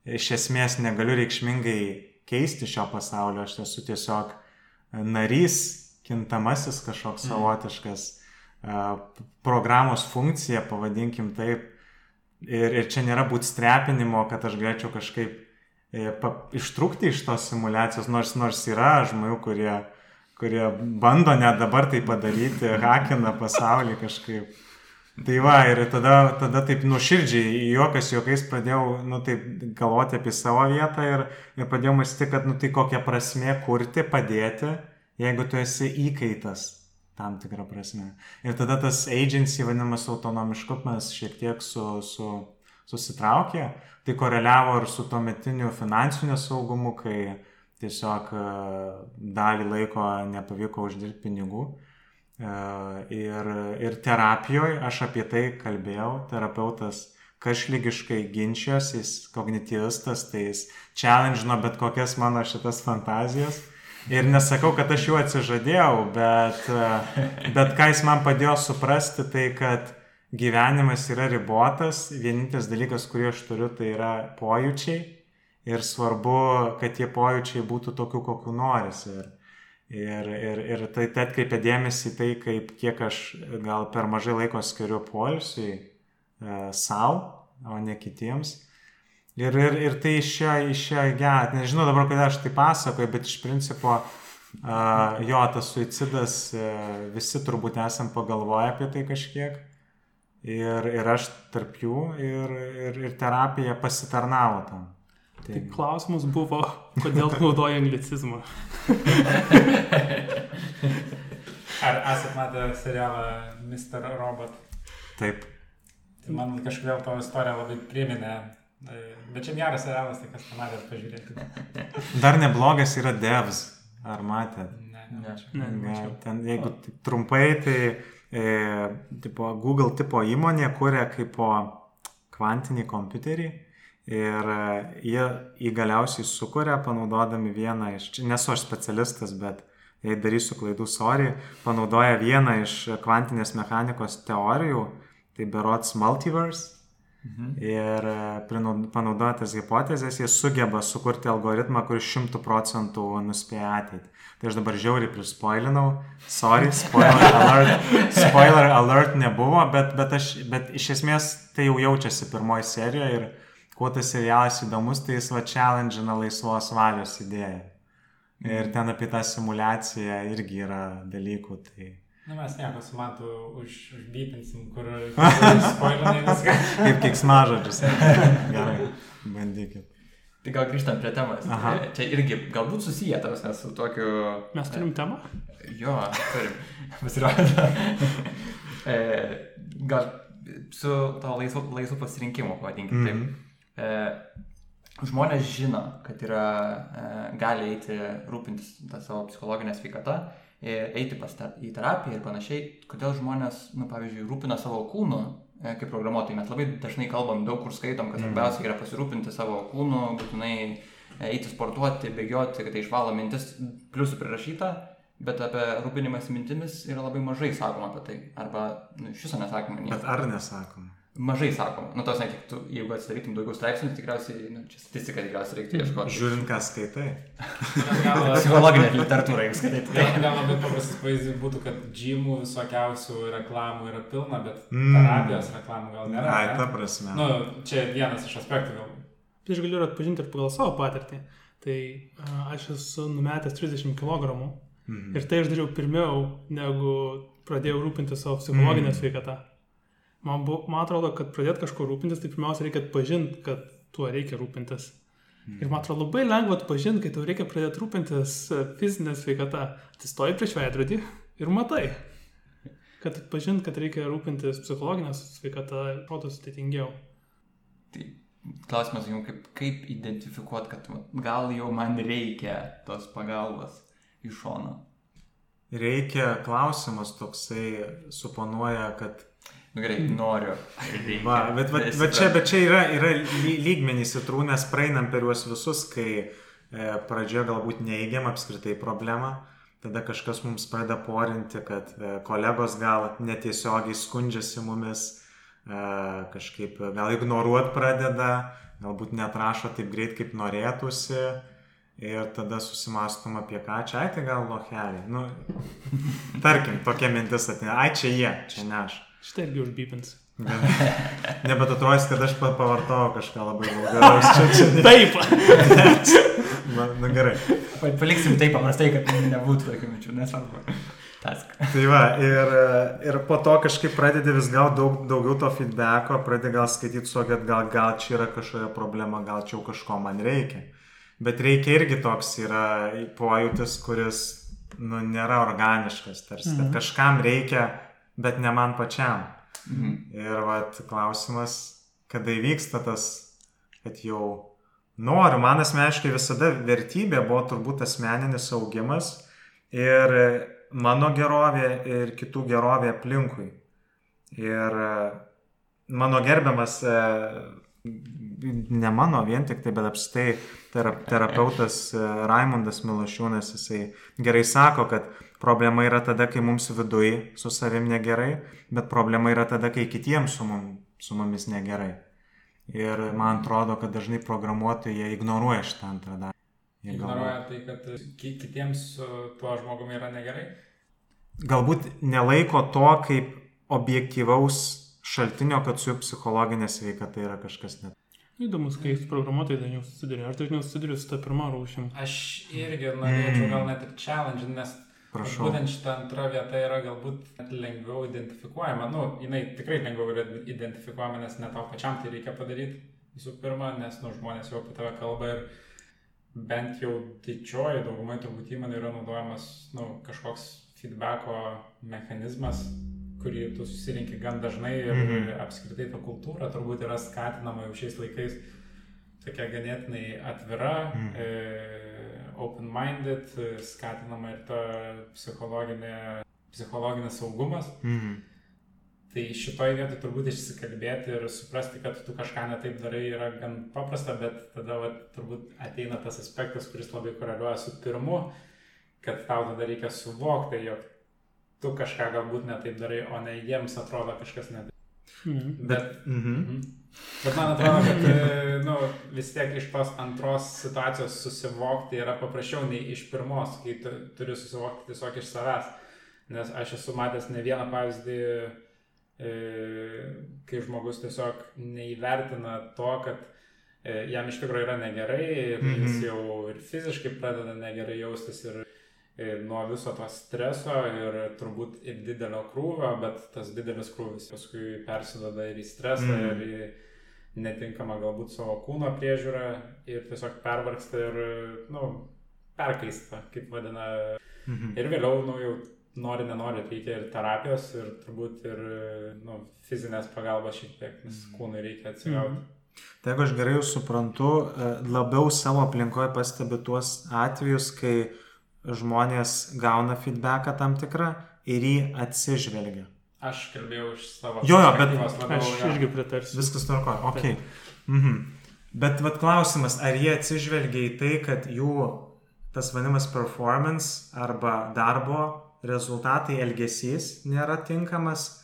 iš esmės negaliu reikšmingai keisti šio pasaulio, aš esu tiesiog narys, kintamasis kažkoks mm. savotiškas, programos funkcija, pavadinkim taip. Ir, ir čia nėra būt strepinimo, kad aš galėčiau kažkaip e, ištrūkti iš tos simulacijos, nors, nors yra žmonių, kurie, kurie bando net dabar tai padaryti, hakina pasaulį kažkaip. Tai va, ir tada, tada taip nuoširdžiai, juokas juokais pradėjau, nu taip, galvoti apie savo vietą ir, ir pradėjau mąstyti, kad, nu tai kokia prasme kurti, padėti, jeigu tu esi įkaitas tam tikrą prasme. Ir tada tas agency, vadinamas autonomiškumas, šiek tiek su, su, susitraukė, tai koreliavo ir su tuo metiniu finansiniu saugumu, kai tiesiog e, dalį laiko nepavyko uždirbti pinigų. E, ir, ir terapijoje aš apie tai kalbėjau, terapeutas kažlygiškai ginčijosi, jis kognityvistas, tai jis challenge bet kokias mano šitas fantazijas. Ir nesakau, kad aš jų atsižadėjau, bet, e, bet ką jis man padėjo suprasti, tai kad gyvenimas yra ribotas, vienintelis dalykas, kurį aš turiu, tai yra pojūčiai. Ir svarbu, kad tie pojūčiai būtų tokių, kokiu norisi. Ir, Ir, ir, ir tai, tai atkreipia dėmesį tai, kaip kiek aš gal per mažai laiko skiriu poilsiui e, savo, o ne kitiems. Ir, ir, ir tai išėjo, išėjo gerą. Nežinau dabar, kodėl aš tai pasakoju, bet iš principo uh, jo, tas suicidas, uh, visi turbūt esam pagalvoję apie tai kažkiek. Ir, ir aš tarp jų, ir, ir, ir terapija pasitarnavo tam.
Tai, tai klausimas buvo, kodėl naudoja anglicizmą.
Ar esate matę serialą Mr. Robot?
Taip.
Tai man kažkodėl to istorija labai priminė. Bet čia geras serialas, tai kas pamatė, pažiūrėkite.
Dar neblogas yra Devs. Ar matėt?
Ne.
Ne.
Ne,
Ne, ten, jeigu trumpai, tai e, tipo, Google tipo įmonė kuria kaip po kvantinį kompiuterį ir e, jie jį galiausiai sukuria, panaudodami vieną iš, nesu aš specialistas, bet jei darysiu klaidų, sorry, panaudoja vieną iš kvantinės mechanikos teorijų, tai berots multiverse. Ir e, panaudoja tas hipotezės, jie sugeba sukurti algoritmą, kuris šimtų procentų nuspėja ateitį. Tai aš dabar žiauriai prispoilinau. Sorry, spoiler alert. Spoiler alert nebuvo, bet, bet, aš, bet iš esmės tai jau jaučiasi pirmoji serijoje ir kuo tas serialas įdomus, tai jis va challenge'ina laisvos valios idėją. Ir ten apie tą simulaciją irgi yra dalykų. Tai...
Nu, mes nieko su matu už, užbypinsim, kur spoilinai viską.
Kaip keiksmažodžius. Gerai, bandykit.
Tai gal grįžtam prie temos.
Aha.
E, Čia irgi galbūt susiję tas su tokiu...
Mes turim temą?
Jo, turim. Pasirodo. e, gal su to laisvu, laisvu pasirinkimu, pavadinkim taip. E, žmonės žino, kad yra, e, gali eiti rūpintis tą savo psichologinę sveikatą, e, eiti pas te, į terapiją ir panašiai. Kodėl žmonės, nu, pavyzdžiui, rūpina savo kūnu, e, kaip programuotojai. Mes labai dažnai kalbam, daug kur skaitom, kad
Mhm.
svarbiausia yra pasirūpinti savo kūnu, būtinai e, eiti sportuoti, bėgioti, kad tai išvalo mintis, pliusų prirašyta. Bet apie rūpinimas mintimis yra labai mažai sakoma apie tai. Arba nu, iš viso nesakoma nieko.
Bet ar nesakom?
Mažai sakoma. Nu, tos ne, tu, jeigu atsidarytum daugiau straipsnių, tikriausiai, nu, čia statistika tikriausiai reiktų ieškoti.
Žiūrint, ką skaitai.
Gal,
Psichologinė literatūra, jeigu skaitai.
gal,
Tai.
gal labai paprastas pavyzdys būtų, kad džimų visokiausių reklamų yra pilna, bet
Mm.
terapijos reklamų gal nėra.
Ai, ta prasme.
Nu, čia vienas iš aspektų gal.
Tai aš galiu ir atpažinti ir pagal savo patirtį. Tai aš esu numetęs 30 kg
Mhm.
ir tai aš dariau pirmiau, negu pradėjau rūpinti savo psichologinę
Mm.
sveikatą. Man, bu, man atrodo, kad pradėti kažko rūpintis, tai pirmiausia reikia atpažinti, kad tuo reikia rūpintis. Ir man atrodo labai lengva atpažinti, kai tau reikia pradėti rūpintis e, fizinę sveikatą. Atsistoji prieš veidrodį ir matai. Kad atpažinti, kad reikia rūpintis psichologinę sveikatą, atrodo sudėtingiau.
tai klausimas jums, kaip, kaip identifikuoti, kad gal jau man reikia tos pagalbos iš šono.
Reikia klausimas toksai suponuoja, kad...
Nu gerai, noriu. Reikia.
Va, bet,
Esi
bet čia, bet čia yra, yra ly- lygmenys įtrūnės, praeinam per juos visus, kai e, pradžioje galbūt neįgiam apskritai problemą, tada kažkas mums pradeda porinti, kad e, kolegos gal netiesiogiai skundžiasi mumis, e, kažkaip gal ignoruot pradeda, galbūt netrašo taip greit, kaip norėtųsi. Ir tada susimastom apie ką, čia ai tai gal lohelį. Nu, tarkim, tokia mintis ateina, ai čia jie, čia ne aš.
Šitą irgi užbypins.
Nebet atrodys, kad aš pa- pavartojau kažką labai vulgaraus. Čia, čia ne.
Taip.
Na, na gerai.
Pa- Paliksim taip paprastai, kad nebūtų tokių minčių, nesvarbu. Task.
Tai va, ir, ir po to kažkaip pradedi vis gal daug, daugiau to feedbacko, pradedi gal skaityti su, kad gal, gal čia yra kažkokia problema, gal čia jau kažko man reikia. Bet reikia irgi toks yra pojūtis, kuris nu, nėra organiškas, tarsi, kad
Mhm.
kažkam reikia, bet ne man pačiam.
Mhm.
Ir vat, klausimas, kada įvyksta tas, kad jau noriu, man asmeniškai visada vertybė buvo turbūt asmeninis augimas ir mano gerovė ir kitų gerovė aplinkui. Ir e, mano gerbiamas, e, ne mano vien tik tai, bet apstai terapeutas e, Raimondas Milošiūnas, jisai gerai sako, kad problema yra tada, kai mums viduje su savim negerai, bet problema yra tada, kai kitiems su, mum, su mumis negerai. Ir man atrodo, kad dažnai programuotojai ignoruoja šitą antrą dalį.
Ignoruoja tai, kad ki- kitiems su tuo žmogumi yra negerai.
galbūt nelaiko to kaip objektyvaus šaltinio, kad su jų psichologinė sveikata yra kažkas net.
Įdomus, kai su programuotojai dažniau susiduria. Aš dažniau susiduriu su tą pirmą rūšim.
Aš irgi norėčiau
Mm.
gal net ir challenge, nes
Prašau.
būtent šitą antrą vietą yra galbūt lengviau identifikuojama. Nu, jinai tikrai lengviau yra identifikuojama, nes ne tau pačiam tai reikia padaryti visų pirma, nes nu, žmonės jau apie tave kalba ir bent jau didžioji daugumai turbūt įmonė yra naudojamas nu, kažkoks feedbacko mechanizmas, kurį tu susirinki gan dažnai ir
Mhm.
apskritai ta kultūra turbūt yra skatinama jau šiais laikais tokia ganėtinai atvira,
Mhm.
e, open-minded, skatinama ir ta psichologinė, psichologinis saugumas.
Mhm.
Tai šitoje vietoje turbūt išsikalbėti ir suprasti, kad tu kažką netaip darai yra gan paprasta, bet tada va, turbūt ateina tas aspektas, kuris labai koreliuoja su pirmu, kad tau tada reikia suvokti, jog tu kažką galbūt netaip darai, o ne jiems atrodo kažkas netaip.
Mhm.
Bet,
Mhm.
mhm. bet man atrodo, kad e, nu, vis tiek iš tos antros situacijos susivokti yra paprasčiau nei iš pirmos, kai tu turi susivokti tiesiog iš savęs. Nes aš esu matęs ne vieną pavyzdį, e, kai žmogus tiesiog neįvertina to, kad e, jam iš tikrųjų yra negerai ir
Mhm.
jis jau ir fiziškai pradeda negerai jaustis ir nuo viso to streso ir turbūt ir didelio krūvio, bet tas didelis krūvis paskui persidada ir į stresą,
Mhm.
ir į netinkamą galbūt savo kūno priežiūrą ir tiesiog pervargsta ir, nu, perkaista, kaip vadina.
Mhm.
Ir vėliau, nu, jau nori, nenori, reikia ir terapijos, ir turbūt ir, nu, fizinės pagalbos šiek tiek, nes kūnui reikia atsigauti.
Tai jeigu aš gerai suprantu, e, labiau savo aplinkoje pastebi tuos atvejus, kai žmonės gauna feedbacką tam tikrą ir jį atsižvelgia.
Aš kalbėjau iš savo
Jo, jo, bet
labiau,
Aš
jo.
irgi pritarsiu.
Viskas tvarkoja. Ok. Mhm. Bet vat klausimas, ar jie atsižvelgia į tai, kad jų tas vadinamas performance arba darbo rezultatai, elgesys nėra tinkamas,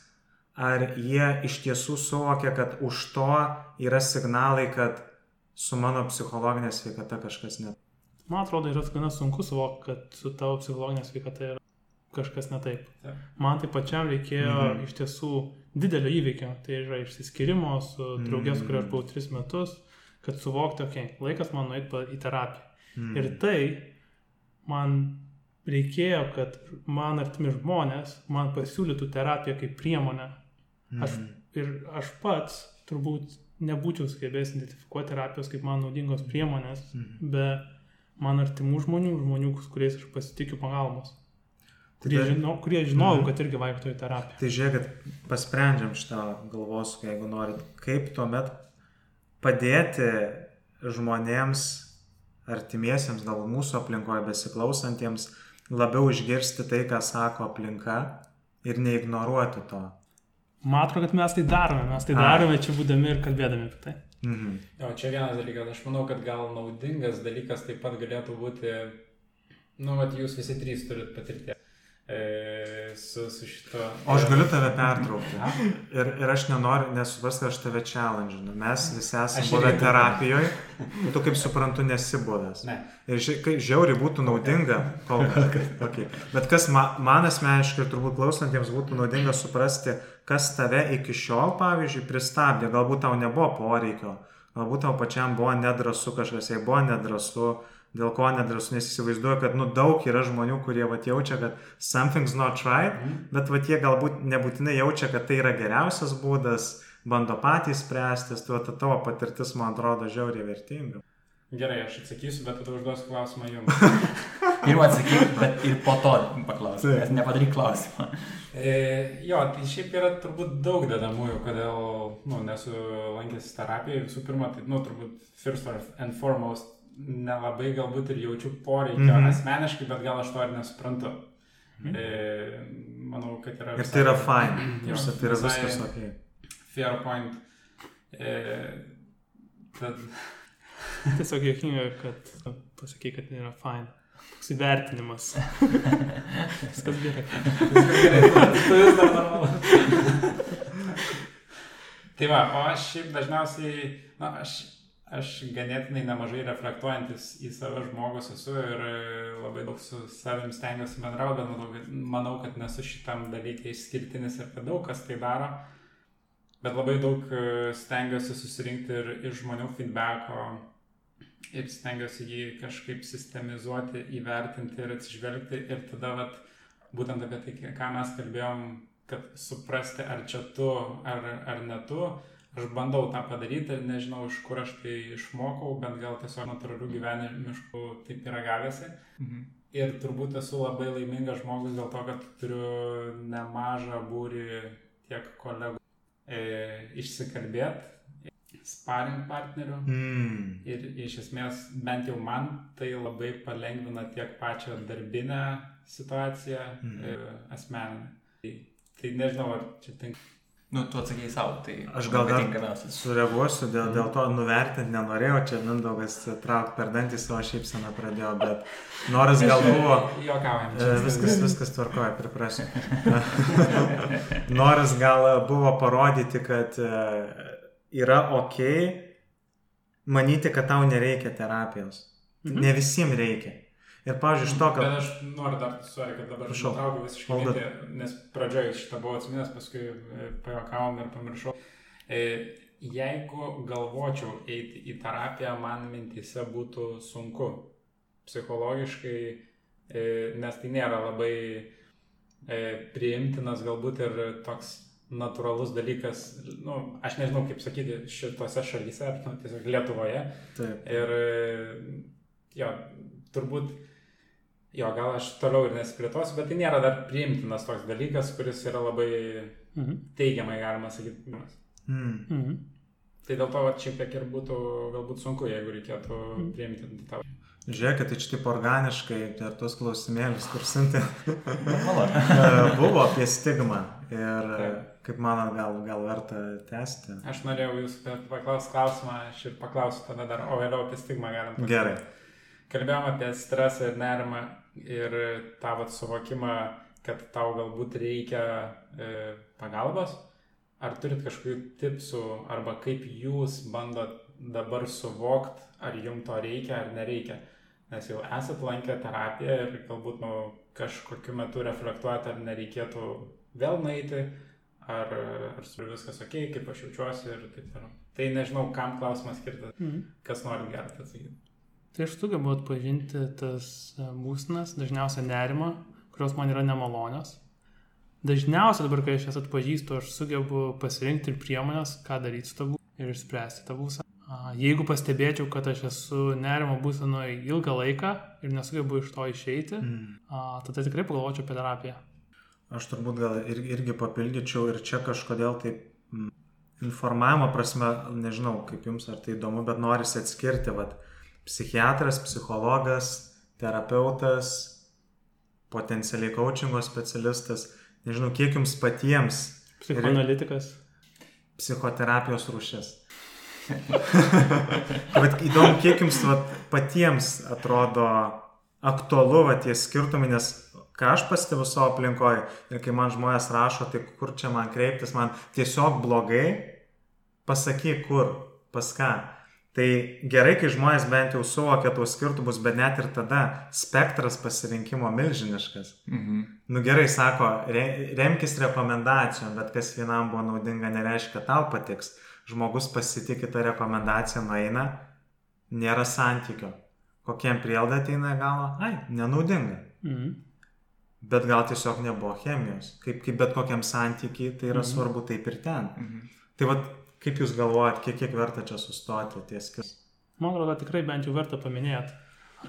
ar jie iš tiesų suvokia, kad už to yra signalai, kad su mano psichologinė sveikata kažkas ne.
Man atrodo, yra gana sunku suvokti, kad su tavo psichologinė sveikata yra kažkas ne taip.
Taip.
Man tai pačiam reikėjo
Mhm.
mhm. iš tiesų didelio įvykio. Tai yra išsiskirimo su draugės,
Mhm.
kurio aš buvau tris metus, kad suvokti, okei, okay, laikas man nueiti į terapiją.
Mm.
Ir tai man reikėjo, kad man artimi žmonės man pasiūlytų terapiją kaip priemonę. Aš,
Mhm.
ir aš pats turbūt nebūčiau sugebėjęs identifikuoti terapijos kaip man naudingos priemonės
Mhm.
be man artimų žmonių, žmonių, kuriais aš pasitikiu pagalbos. Kurie,
Tai-
žino, kurie žinojau,
Mhm.
kad irgi vaikšto į terapiją.
Tai žiūrėkit, pasprendžiam šitą galvos, jeigu norit, kaip tuomet padėti žmonėms, artimiesiems, gal mūsų aplinkoje besiklausantiems, labiau išgirsti tai, ką sako aplinka ir neignoruoti to.
Man atrodo, kad mes tai darome, mes tai
A.
darome čia būdami ir kalbėdami apie tai.
Mhm.
Jo, čia vienas dalykas, aš manau, kad gal naudingas dalykas taip pat galėtų būti, nu, vat jūs visi trys turit patirti e, su, su šito.
O aš galiu tave pertraukti. Ir, ir aš nenoriu, nesupras, kad aš tave challenge. Mes visi esame buvę terapijoje, tu kaip suprantu nesi buvęs.
Ne.
Ir kai žiauriai būtų naudinga, kol kas. Okay. Bet kas ma, man asmeniškai ir turbūt klausantiems būtų naudinga suprasti, kas tave iki šiol, pavyzdžiui, pristabdė. Galbūt tau nebuvo poreikio, galbūt tau pačiam buvo nedrasu kažkas, jei buvo nedrasu, dėl ko nedrasu, nes įsivaizduoju, kad nu, daug yra žmonių, kurie vat, jaučia, kad something's not right, bet vat, jie galbūt nebūtinai jaučia, kad tai yra geriausias būdas, bando patys spręstis, tu vat, tavo patirtis, man atrodo, žiauriai vertinga.
Gerai, aš atsakysiu, bet tada užduosiu klausimą jums.
Pirmą atsakyk, bet ir po to paklausk,
Taip.
nes nepadaryk klausimą.
E, jo, tai šiaip yra turbūt daug dedamųjų, kodėl, nu, nesu lankęs terapijoje. Visų pirma, tai, nu, turbūt first and foremost, nelabai galbūt ir jaučiu poreikio mm
Mhm.
-hmm. asmeniškai, bet gal aš to ir nesuprantu. Mm -hmm. e, manau, kad yra...
Ir tai yra fine. Ir tai yra viskas ok.
Fair point. E, tad,
Tiesiog jokinga, kad pasakai, kad tai yra fine. Toks įvertinimas. Viskas gerai.
Viskas gerai, tu vis dar normalu. tai va, o aš šiaip dažniausiai, na, aš, aš ganėtinai nemažai reflektuojantis į save žmogus esu ir e, labai daug su savim stengiuosi bendrauti, bet manau, kad- nesu šitam dalykui išskirtinis ir kad daug kas tai daro. Bet labai daug e, stengiuosi susirinkti ir iš žmonių feedbacko ir stengiuosi jį kažkaip sistemizuoti, įvertinti ir atsižvelgti ir tada vat, būtent apie tai, ką mes kalbėjom, kad suprasti, ar čia tu, ar, ar ne tu. Aš bandau tą padaryti ir nežinau, iš kur aš tai išmokau, bet gal tiesiog natūralių gyvenimiškų taip yra gavęsi.
Mhm.
Ir turbūt esu labai laimingas žmogus dėl to, kad turiu nemažą būrį tiek kolegų e, išsikalbėti, sparring partneriu.
Mm.
Ir iš esmės, bent jau man, tai labai palengvina tiek pačią darbinę situaciją
Mhm.
ir asmeninę. Tai, tai nežinau, ar čia tinka.
Nu, tu atsakėjai savo, tai
Aš gal dar sureaguosiu, dėl, dėl to nuvertinti nenorėjau, čia Mindaugas trauk per dantį savo šypseną pradėjo, bet noras gal buvo...
Jokaujam.
E, Viskas, viskas tvarkoja, priprasiu. Noras gal buvo parodyti, kad e, yra ok manyti, kad tau nereikia terapijos.
Mhm.
Ne visiems reikia. Ir, pavyzdžiui, iš to,
Bet
kad...
aš noriu dar, sorry, kad dabar
Prašau.
nutraukiu visiškai mintį, nes pradžioje šitą buvau atsiminęs, paskui e, pajokavom ir pamiršau. E, Jeigu galvočiau eiti į terapiją, man mintise būtų sunku psichologiškai, e, nes tai nėra labai priimtinas galbūt ir toks natūralus dalykas, nu, aš nežinau kaip sakyti, šitose šalyse, nu, tiesiog Lietuvoje.
Taip.
Ir jo, turbūt, jo, gal aš toliau ir nesiplėtosiu, bet tai nėra dar priimtinas toks dalykas, kuris yra labai
Mhm.
teigiamai, galima sakyti.
Mm.
Mhm.
Tai dėl to šiek tiek ir būtų galbūt sunku, jeigu reikėtų priimti tą.
Žiūrėkit, tai čia taip organiškai per tos klausimėlius, kur siuntė,
Normalu.
e, buvo apie stigmą. Ir
Taip.
kaip manot, gal, gal verta tęsti?
Aš norėjau jūsų paklausti klausimą, aš ir paklausiu tada dar, o vėliau apie stigmą galim. pakalbėti.
Gerai.
Kalbėjom apie stresą ir nerimą ir tą vat suvokimą, kad tau galbūt reikia e, pagalbos. Ar turit kažkokių tipsų, arba kaip jūs bandot dabar suvokti, ar jums to reikia ar nereikia? Nes jau esat lankę terapiją ir galbūt nu, kažkokiu metu reflektuojate, ar nereikėtų vėl nueiti, ar, ar su viskas ok, kaip aš jaučiuosi ir taip toliau. Tai nežinau, kam klausimas skirtas,
Mhm.
kas nori gerai atsakyti.
Tai aš sugebu atpažinti tas e, būsnas, dažniausiai nerimo, kurios man yra nemalonios. Dažniausiai dabar, kai aš jas atpažįstu, aš sugebu pasirinkti ir priemonės, ką daryti su tabu ir išspręsti tą būseną. Jeigu pastebėčiau, kad aš esu nerimo būsenoje ilgą laiką ir nesugebu iš to išeiti,
Mm.
tada tikrai pagalvočiau apie terapiją.
Aš turbūt gal ir, irgi papildyčiau ir čia kažkodėl taip informavimo prasme, nežinau kaip jums ar tai įdomu, bet norisi atskirti, vad, psichiatras, psichologas, terapeutas, potencialiai coachingo specialistas, nežinau kiek jums patiems
Psichoanalitikas.
psichoterapijos rūšis. Bet įdomu, kiek jums vat, patiems atrodo aktualu va, tie skirtumai, nes ką aš pastebiu savo aplinkoje ir kai man žmonės rašo, tai kur čia man kreiptis, man tiesiog blogai, pasakyk kur, pas ką. Tai gerai, kai žmonės bent jau suvokia tuos skirtumus, bet net ir tada spektras pasirinkimo milžiniškas.
Mhm.
Nu gerai, sako, re, remkis rekomendacijom, bet kas vienam buvo naudinga, nereiškia, kad tau patiks. Žmogus pasitikė tą rekomendaciją, nueina, nėra santykio. Kokiem prielda ateina į galvą? Ai, nenaudinga.
Mhm.
Bet gal tiesiog nebuvo chemijos. Kaip, kaip bet kokiam santykiai, tai yra
Mhm.
svarbu taip ir ten.
Mhm.
Tai vad, kaip jūs galvojat, kiek, kiek verta čia sustoti ties skirtumais?
Man atrodo, tikrai bent jau verta paminėti,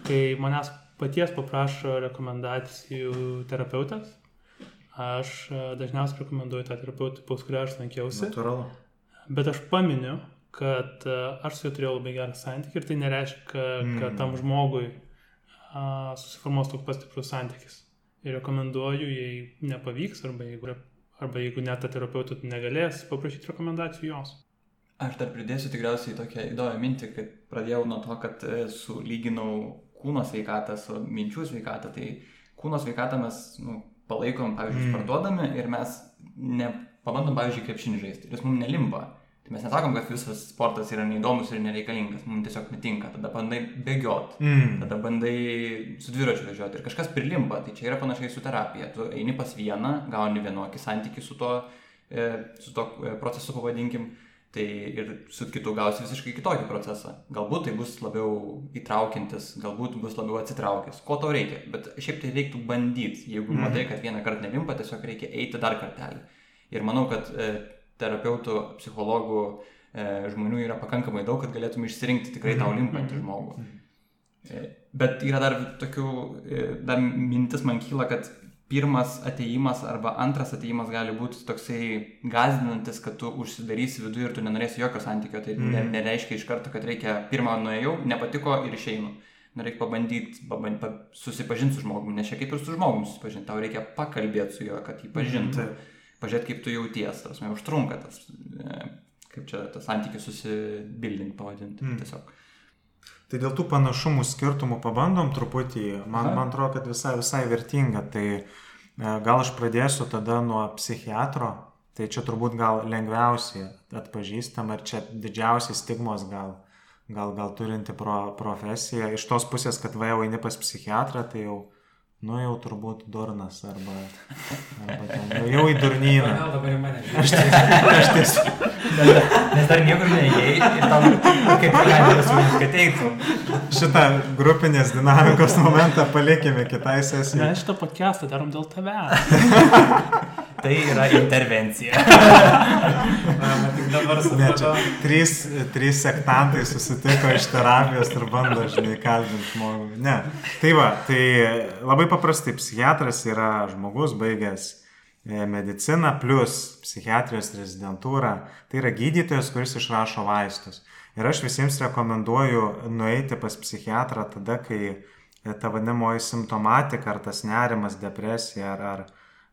kai manęs paties paprašo rekomendacijų terapeutas, aš e, dažniausiai rekomenduoju tą terapeutą, pas kurią aš lankiausi,
Natūralu.
bet aš paminiu, kad e, aš su juo turėjau labai gerą santykį ir tai nereiškia, kad
Mm.
tam žmogui a, susiformuos toks pastiprus santykis. Ir rekomenduoju, jei nepavyks, arba jeigu, arba jeigu net ta terapeutų negalės paprašyti rekomendacijų jos.
Aš dar pridėsiu tikriausiai tokią įdomią mintį, kad pradėjau nuo to, kad e, sulyginau kūno sveikatą su minčių sveikatą. Tai kūno sveikatą mes nu, palaikom, pavyzdžiui,
Mm.
parduodami ir mes nepabandom, pavyzdžiui, krepšinį žaisti. Ir jis mums nelimpa. Tai mes nesakom, kad visas sportas yra neįdomus ir nereikalingas, mums tiesiog netinka. Tada bandai bėgiot,
Mm.
tada bandai su dviračiu važiuoti ir kažkas prilimpa. Tai čia yra panašiai su terapija. Tu eini pas vieną, gauni vienokį santykių su to, e, su to e, procesu, pavadinkim. Tai ir su kitu gausi visiškai kitokį procesą. Galbūt tai bus labiau įtraukiantis, galbūt bus labiau atsitraukęs. Ko tau reikia? Bet šiaip tai reiktų bandyti. Jeigu
Mhm.
matai, kad vieną kartą nelimpa, tiesiog reikia eiti dar kartelį. Ir manau, kad e, terapeutų, psichologų, e, žmonių yra pakankamai daug, kad galėtum išsirinkti tikrai tau
Mhm.
limpantį žmogų. E, Bet yra dar tokių, e, dar mintis man kyla, kad pirmas ateimas arba antras ateimas gali būti toksai gazdinantis, kad tu užsidarysi viduje ir tu nenorėsi jokio santykio. Tai mm. ne, nereiškia iš karto, kad reikia pirmą nuėjau, nepatiko ir išeinu. Nu, reikia pabandyti paband, pa, susipažinti su žmogumi, nes čia kaip ir su žmogumi susipažinti, tau reikia pakalbėti su juo, kad jį pažinti, mm. pažiūrėti, kaip tu jauties, tas man užtrunka tas, e, kaip čia tas santykis susibildinti, pavadinti. Mm. Tiesiog.
Tai dėl tų panašumų skirtumų pabandom truputį, man, man atrodo, kad visai, visai vertinga. Tai e, gal aš pradėsiu tada nuo psichiatro, tai čia turbūt gal lengviausiai atpažįstam, ar čia didžiausias stigmos gal, gal, gal turinti pro, profesija. Iš tos pusės, kad va jau eini pas psichiatrą, tai jau Nu jau turbūt durnas arba, arba ten, nu, jau į durnyną.
Gal dabar į mane.
Aš tiesiog. Aš tiesiog
Nes dar niekur neįėjai ir tau kaip galima siūlyti, kad eitum.
šitą grupinės dinamikos momentą palikime kitai sesijai.
Mes šitą podcastą darom dėl tavęs.
Tai yra intervencija.
Tik dabar
Ne, čia
supratau.
trys, trys sektantai susitiko iš terapijos ir bando, žinai, kalbinti žmogų. Ne. Tai va, tai labai paprastai psichiatras yra žmogus baigęs e, mediciną plus psichiatrijos rezidentūrą. Tai yra gydytojas, kuris išrašo vaistus. Ir aš visiems rekomenduoju nueiti pas psichiatrą tada, kai e, ta vadinamoji simptomatika, ar tas nerimas, depresija, ar, ar,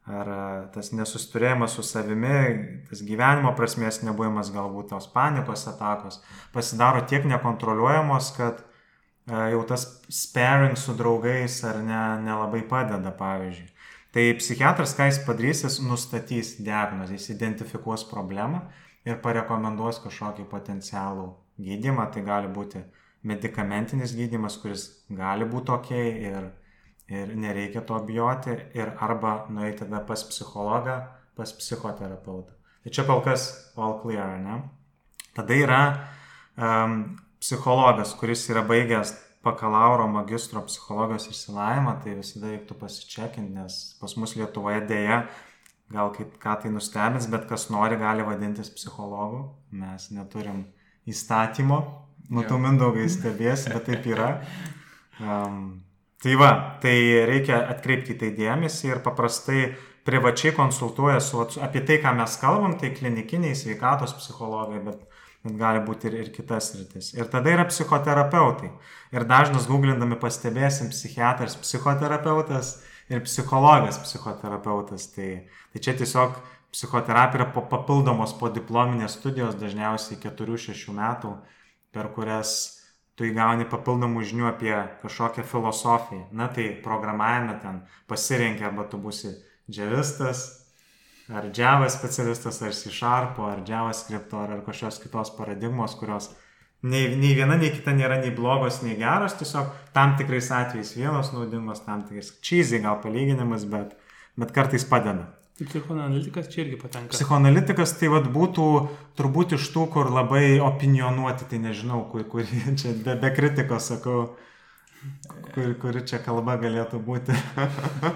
ar e, tas nesusturėjimas su savimi, tas gyvenimo prasmės nebuvimas, galbūt tos panikos atakos, pasidaro tiek nekontroliuojamos, kad e, jau tas sparing su draugais ar ne, nelabai padeda, pavyzdžiui. Tai psichiatras, ką jis padarys, jis nustatys diagnozę, jis identifikuos problemą ir parekomenduos kažkokį potencialų gydimą. Tai gali būti medikamentinis gydimas, kuris gali būti ok ir, ir nereikia to bijoti, ir arba nueiti tada pas psichologą, pas psichoterapeutą. Tai čia kol kas all clear, ne? Tada yra um, psichologas, kuris yra baigęs bakalauro magistro psichologijos išsilavimą, tai visada reiktų pasičekinti, nes pas mus Lietuvoje dėja, gal kaip ką tai nustebins, bet kas nori gali vadintis psichologu. Mes neturim įstatymo, matau mindaugai stebės, bet taip yra. Um, tai va, tai reikia atkreipti į tai dėmesį ir paprastai privačiai konsultuoja su, apie tai, ką mes kalbam, tai klinikiniai sveikatos psichologai, bet, bet gali būti ir, ir kitas rytis. Ir tada yra psichoterapeutai. Ir dažnas googlindami pastebėsim psichiatras, psichoterapeutas ir psichologas psichoterapeutas. Tai, tai čia tiesiog psichoterapija yra papildomos po diplominės studijos, dažniausiai 4-6 metų, per kurias tu įgauni papildomų žinių apie kažkokią filosofiją. Na tai programavime ten pasirenki arba tu būsi džiavistas, ar Java specialistas, ar Sharp, ar JavaScript, ar, ar kažkokios kitos paradigmos, kurios nei, nei viena, nei kita nėra nei blogos, nei geros, tiesiog tam tikrais atvejais vienos naudingos, tam tikrais cheesy gal palyginimas, bet, bet kartais padeda.
Tai psichoanalitikas čia irgi patenka.
Psichoanalitikas tai vad būtų turbūt iš tų, kur labai opinionuoti, tai nežinau, kur, kur čia be, be kritikos sakau, kur, kuri čia kalba galėtų būti.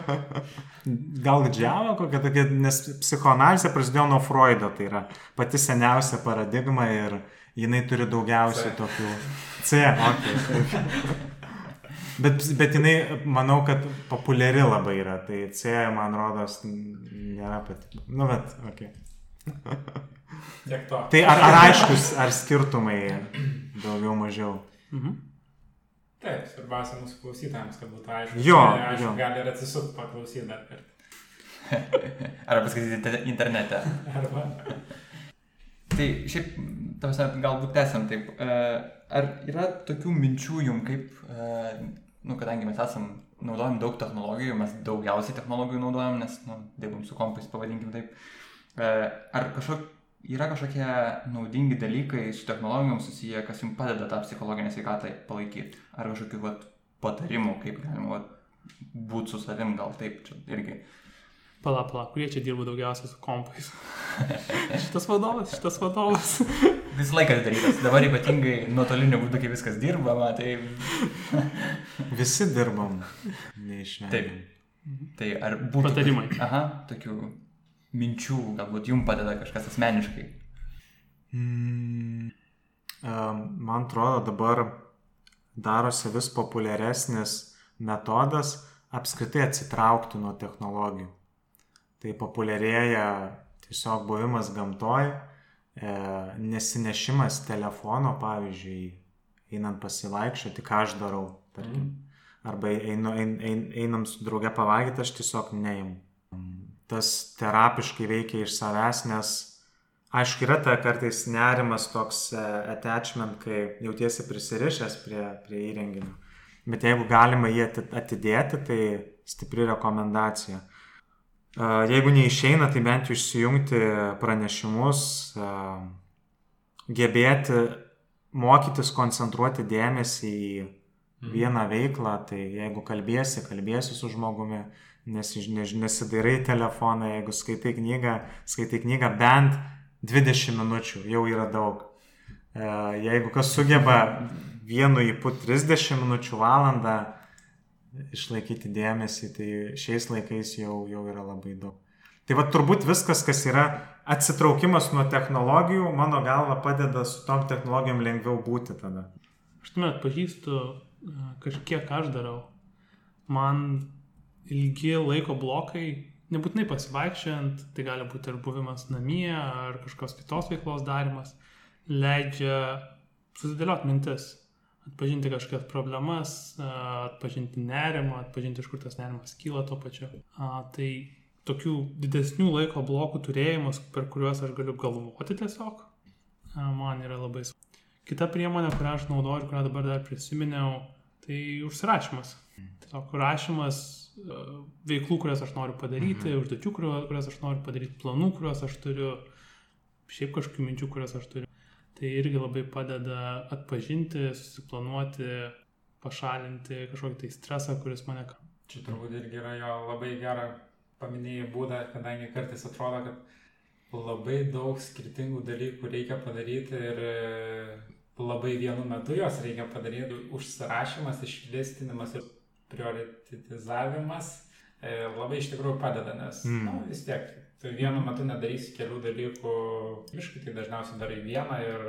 Gal džiava kokia tokia, nes psichoanalizė prasidėjo nuo Freudo, tai yra pati seniausia paradigma ir jinai turi daugiausiai tokių C. Okay. Bet, bet jinai, manau, kad populiari labai yra. Tai C, man rodos, nėra pati. Nu, bet, okei. Okay. Tai ar, ar aiškus, ar skirtumai daugiau mažiau?
Mhm.
Taip, svarbiausia mūsų klausytojams, kad būtų aišku.
Jo,
Jie, aišku,
jo.
gali ir atsisukti paklausyti dar kartą.
Arba paskaityti te- internete.
Arba...
Tai šiaip, tavęs galbūt tęsiant taip, e, ar yra tokių minčių jum, kaip, e, nu, kadangi mes esam, naudojam daug technologijų, mes daugiausiai technologijų naudojam, nes, nu, dirbam su kompais, pavadinkim taip, e, ar kažkok, yra kažkokie naudingi dalykai su technologijom susiję, kas jums padeda tą psichologinę sveikatą palaikyti, ar kažkokių, vat, patarimų, kaip galima, vat, būti su savim, gal taip, čia irgi.
Pala, pala, kurie čia dirba daugiausiai su kompais? šitas vadovas, šitas vadovas.
Visą laiką darytas, dabar ypatingai nuotoliniu būdu, kai viskas dirbama, tai
Visi dirbam. Neišvengiamai.
Taip. Tai ar būtų...
Patarimai.
Aha, tokių minčių, galbūt jums padeda kažkas asmeniškai.
Mm, em, man atrodo dabar darosi vis populiaresnis metodas apskritai atsitraukti nuo technologijų. Tai populiarėja tiesiog buvimas gamtoj, e, nesinešimas telefono, pavyzdžiui, einant pasivaikščioti, ką aš darau, tarkim. Arba einu, ein, ein, einam su drauge pavalgyti, aš tiesiog neimu. Tas terapiškai veikia iš savęs, nes aišku yra ta kartais nerimas toks e, attachment, kai jautiesi prisirišęs prie, prie įrenginio. Bet jeigu galima jį atidėti, tai stipri rekomendacija. Jeigu neišeina, tai bent jau išsijungti pranešimus, gebėti mokytis koncentruoti dėmesį į Mhm. vieną veiklą, tai jeigu kalbėsi, kalbėsi su žmogumi, nes, nes, nesidairai telefoną, jeigu skaitai knygą, skaitai knygą bent 20 minučių, jau yra daug. Jeigu kas sugeba vienu įpu 30 minučių valandą išlaikyti dėmesį, tai šiais laikais jau, jau yra labai daug. Tai va turbūt viskas, kas yra atsitraukimas nuo technologijų, mano galva padeda su tom technologijom lengviau būti tada.
Aš tuomet pažįstu kažkiek aš darau. Man ilgi laiko blokai, nebūtinai pasivaikščiant, tai gali būti ir buvimas namie ar kažkokios kitos veiklos darimas, leidžia susidėlioti mintis, atpažinti kažkokias problemas, atpažinti nerimą, atpažinti iš kur tas nerimas kyla tuo pačiu. Tai tokių didesnių laiko blokų turėjimas, per kuriuos aš galiu galvoti tiesiog, man yra labai svarbu. Kita priemonė, kurią aš naudoju ir kurią dabar dar prisiminiau, Tai užsirašymas. Tiesiog rašymas veiklų, kurias aš noriu padaryti, mhm. užduočių, kurias aš noriu padaryti, planų, kuriuos aš turiu, šiaip kažkokių minčių, kurias aš turiu. Tai irgi labai padeda atpažinti, susiplanuoti, pašalinti kažkokį tai stresą, kuris mane...
Čia turbūt irgi yra jo labai gera paminėjai būdą, kadangi kartais atrodo, kad labai daug skirtingų dalykų reikia padaryti ir labai vienu metu jos reikia padaryti. Užsirašymas, išlistinimas ir prioritizavimas e, labai iš tikrųjų padeda, nes mm. nu, vis tiek tu vienu metu nedarysi kelių dalykų miškai, tai dažniausiai darai vieną ir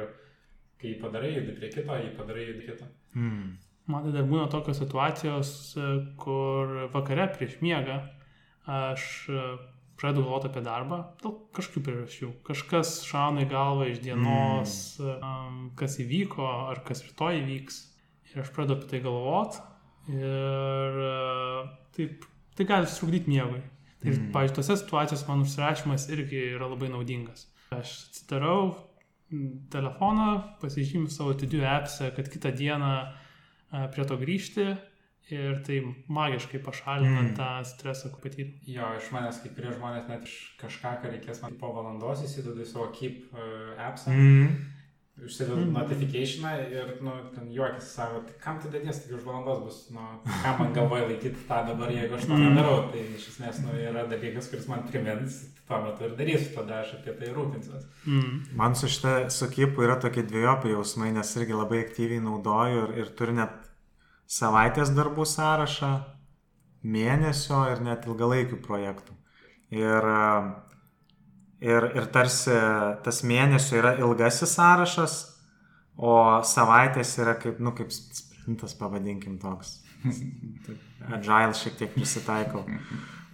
kai jį padarai, judi prie kito, jį padarai, judi kito.
Mm. Man tai dar būna tokios situacijos, kur vakare prieš miegą aš pradedu galvoti apie darbą dėl kažkokių priežasčių. Kažkas šauna į galvą iš dienos, mm. kas įvyko ar kas rytoj įvyks. Ir aš pradedu apie tai galvoti ir taip, tai gali strukdyti miegui. Tai, mm. pavyzdžiui, tose situacijose man užsirašymas irgi yra labai naudingas. Aš atsidarau telefoną, pasižymiu savo atidžių appse, kad kitą dieną prie to grįžti ir tai magiškai pašalina mm. tą stresą, kurį patyriau.
Jo, iš manęs kai kurie žmonės net iš kažką, ką reikės man po valandos įsidedu į savo keep uh, appsą. Mm. Užsidedu mm. notifikationą ir, nu, ten juokis savo, tai kam tu dėties, tai už valandos bus, nu, kam man galvoje laikyti tą dabar, jeigu aš to nedarau. Tai iš esmės, nu, yra dalykas, kuris man primins, tuo metu ir darysiu, tada aš apie tai rūpinsiuos.
Mm. Man su šitą, su kipu yra tokie dviejopi jausmai, nes irgi labai aktyviai naudoju ir, ir turiu net savaitės darbų sąrašą, mėnesio ir net ilgalaikių projektų. Ir, ir, ir tarsi tas mėnesio yra ilgasis sąrašas, o savaitės yra kaip, nu, kaip sprintas, pavadinkim toks. Agile šiek tiek prisitaikau.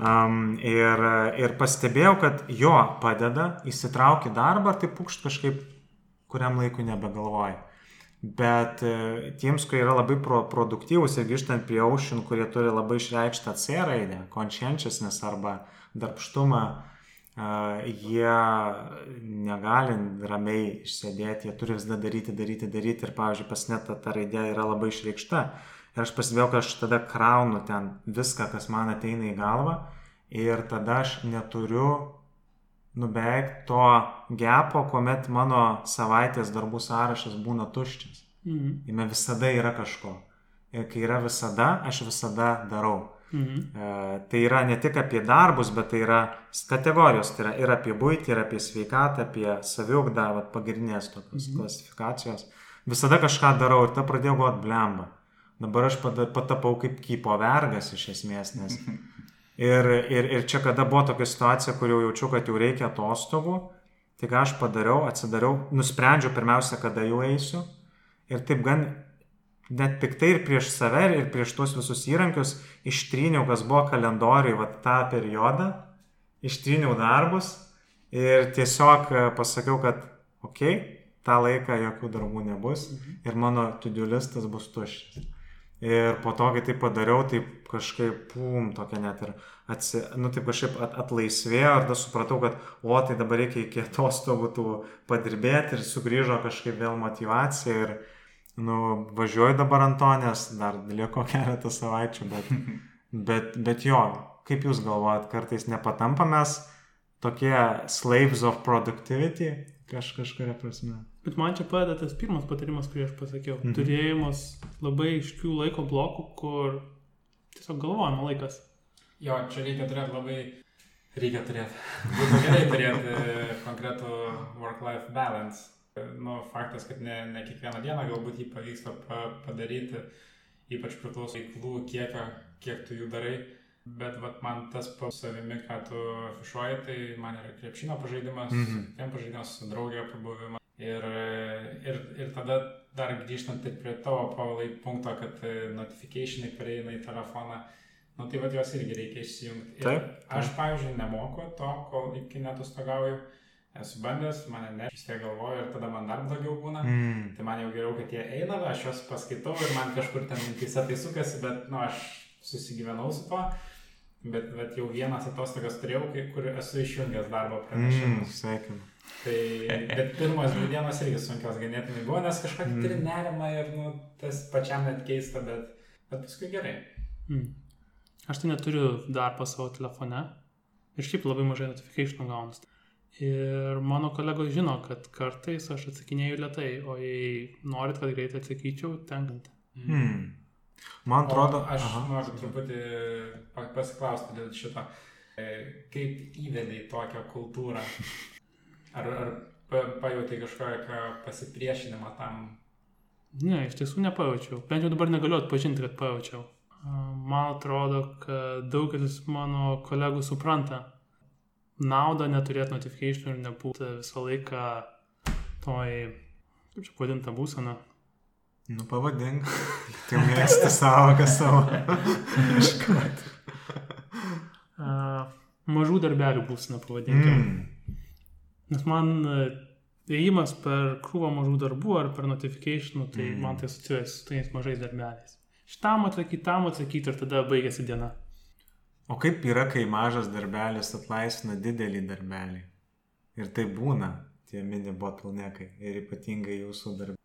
Um, ir, ir pastebėjau, kad jo padeda įsitraukti darbą tai pukšt kažkaip kuriam laikui nebegalvoji. Bet e, tiems, kurie yra labai pro, produktyvūs ir grįžtant prie Ocean, kurie turi labai išreikštą C raidę, conscientiousness arba darbštumą, e, jie negali ramiai išsėdėti, jie turi visada daryti, daryti, daryti ir, pavyzdžiui, pas net ta, ta raidė yra labai išreikšta. Ir aš pasidėjau, kad aš tada kraunu ten viską, kas man ateina į galvą ir tada aš neturiu nu beveik to gepo, kuomet mano savaitės darbų sąrašas būna tuščias. Mhm. Jame visada yra kažko. Ir kai yra visada, aš visada darau. Mhm. E, tai yra ne tik apie darbus, bet tai yra kategorijos. Tai yra ir apie būtį, ir apie sveikatą, apie saviugdą, pagrindinės tokios mhm. klasifikacijos. Visada kažką darau ir ta pradėjau galvoti blemba. Dabar aš patapau kaip kypo vergas iš esmės, nes Ir, ir, ir čia kada buvo tokia situacija, kur jau jaučiu, kad jau reikia atostogų, tai ką aš padariau, atsidariau, nusprendžiau pirmiausia, kada jau eisiu. Ir taip gan net piktai ir prieš save, ir prieš tuos visus įrankius ištryniau, kas buvo kalendoriui, va tą periodą, ištryniau darbus ir tiesiog e, pasakiau, kad, okei, okay, tą laiką jokių darbų nebus ir mano tudiulistas bus tuščias. Ir po to, kai tai padariau, taip kažkaip, pum, tokia net ir, atsi, nu, taip kažkaip at, atlaisvėjo ir tada supratau, kad, o, tai dabar reikia iki atostogų tų padirbėti ir sugrįžo kažkaip vėl motivacija ir, nu, važiuoju dabar ant to, nes dar liko keletą savaičių, bet, bet, bet jo, kaip jūs galvojat, kartais nepatampamės tokie slaves of productivity kaž, kažkuria prasme.
Bet man čia padeda tas pirmas patarimas, kurį aš pasakiau. Mhm. Turėjimas labai iškių laiko blokų, kur tiesiog galvojimo laikas.
Jo, čia reikia turėti labai, reikia turėti, būtų gerai turėti konkretų work-life balance. Nu, faktas, kad ne, ne kiekvieną dieną galbūt jį pavyksta pa, padaryti, ypač priklauso veiklų kiekio, kiek tu jų darai. Bet vat, man tas po savimi, ką tu afišuoji, tai man yra krepšinio pažaidimas, mm -hmm. ten pažaidimas su draugė pabuvimas. Ir, ir, ir tada dar grįžtant ir prie tavo, Paulai, punkto, kad e, notifikationai pareina į telefoną, nu tai vad juos irgi reikia išsijungti. Ir taip, taip. Aš, pavyzdžiui, nemoku to, kol iki netostogauju. Esu bandęs, mane ne, vis tiek galvoju ir tada man dar blogiau būna. Mm. Tai man jau geriau, kad jie eina, aš juos paskaitau ir man kažkur ten mintise tai sukasi, bet, nu, aš susigyvenau su tuo. Bet, bet jau vienas atostogas turėjau, kur esu išjungęs darbo pranešimus.
Mm, sveikinu.
Tai, bet pirmos dvi dienos irgi sunkios ganėtinai buvo, nes kažkokį mm. turi nerimą ir nu, tas pačiam net keista, bet, bet paskui gerai.
Mm. Aš tai neturiu darbo savo telefone ir šiaip labai mažai notifikationų gaunus. Ir mano kolegos žino, kad kartais aš atsakinėju lietai, o jei norit, kad greitai atsakyčiau, tenkant.
Hmm. Man atrodo,
o aš aha. noriu truputį pasiklausti dėl šito. E, kaip įvedai tokią kultūrą? Ar, ar pajautai kažkokią pasipriešinimą tam?
Ne, iš tiesų nepajaučiau. Bent jau dabar negaliu atpažinti, kad pajaučiau. Man atrodo, kad daugelis mano kolegų supranta naudą neturėti notification ir nebūti visą laiką toj, kaip čia pavadinta būsena.
Nu, pavadink. Tai mėgsti savoką savo. Iškart.
mažų darbelių būsena, pavadinkime. Mm. Nes man e, ėjimas per krūvą mažų darbų ar per notifikationų, tai mm. man tai asociuojasi su tais mažais darbeliais. Šitam atsakyti, tam atsakyti ir tada baigėsi diena.
O kaip yra, kai mažas darbelis atlaisvina didelį darbelį? Ir tai būna, tie mini bottleneckai. Ir ypatingai jūsų darbė.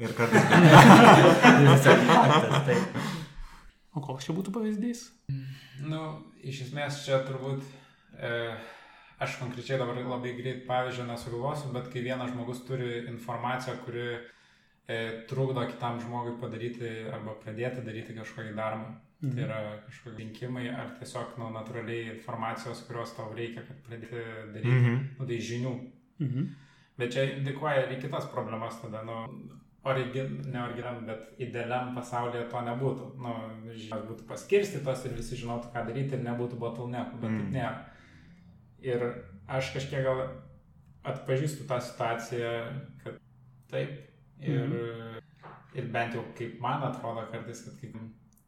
Ir kartais.
o koks čia būtų pavyzdys?
Nu, iš esmės čia turbūt... E aš konkrečiai dabar labai greit pavyzdžio nesugalvosiu, bet kai vienas žmogus turi informaciją, kuri e, trukdo kitam žmogui padaryti arba pradėti daryti kažkokį darbą. Mhm. Tai yra kažkokie rinkimai ar tiesiog nu, natūraliai informacijos, kurios tau reikia, kad pradėti daryti, mhm. nu, tai žinių. Mhm. Bet čia indikuoja ir kitas problemas tada, nu, origin, ne originam, bet idealiam pasaulyje to nebūtų. Nu, žinios būtų paskirstytos ir visi žinotų, ką daryti ir nebūtų bottleneckų, bet mm. taip nėra. Ir aš kažkiek gal atpažįstu tą situaciją, kad taip. Ir, mhm. ir bent jau kaip man atrodo kartais, kad kaip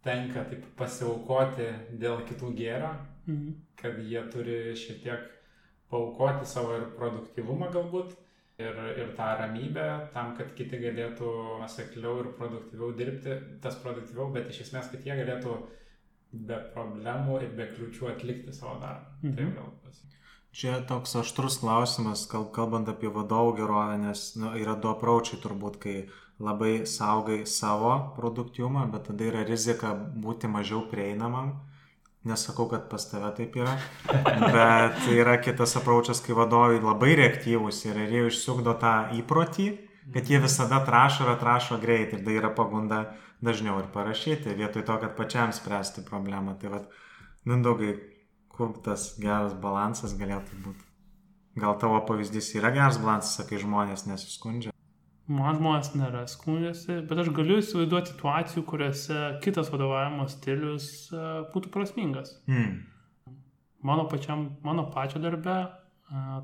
tenka taip pasiaukoti dėl kitų gėrio, mhm. kad jie turi šiek tiek paukoti savo ir produktivumą galbūt. Ir, ir tą ramybę tam, kad kiti galėtų nusekliau ir produktyviau dirbti, tas produktyviau, bet iš esmės, kad jie galėtų be problemų ir be kliūčių atlikti savo darbą. Tai mhm. Tai gal pasakyti.
Čia toks aštrus klausimas, kalbant apie vadovų gerovę, nes nu, yra du apraučiai turbūt, kai labai saugai savo produktyvumą, bet tada yra rizika būti mažiau prieinamam. Nesakau, kad pas tave taip yra, bet yra kitas apraučias, kai vadovai labai reaktyvūs ir jie išsukdo tą įprotį, kad jie visada atrašo ir atrašo greitai ir tai yra pagunda dažniau ir parašyti, vietoj to, kad pačiam spręsti problemą. Tai vad, Mindaugai, kur tas geras balansas galėtų būti? Gal tavo pavyzdys yra geras balansas, kai žmonės nesiskundžia?
Man žmonės nėra skundžiasi, bet aš galiu įsivaizduoti situacijų, kuriuose kitas vadovavimo stilius e, būtų prasmingas. Mm. Mano, pačiam, mano pačio darbe e,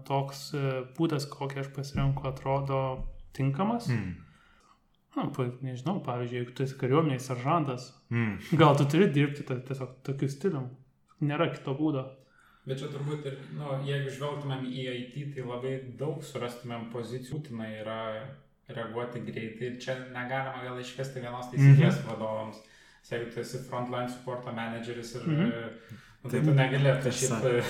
toks e, būdas, kokį aš pasirenku, atrodo tinkamas. Mm. Na, nežinau, pavyzdžiui, jeigu tu esi kariuomeniai seržantas,
Mm.
gal tu turi dirbti tiesiog tokiu stilium. Nėra kito būdo.
Bet čia turbūt ir, nu, jeigu žvelgtumėm į IT, tai labai daug surastumėm pozicijų, būtina yra reaguoti greitai. Ir čia negalima gal išvesti vienos taisyklės
Mhm.
vadovams. Nes Jeigu tu esi frontline supporto manageris ir...
Mhm.
Mhm. Tai tu negali atrašyti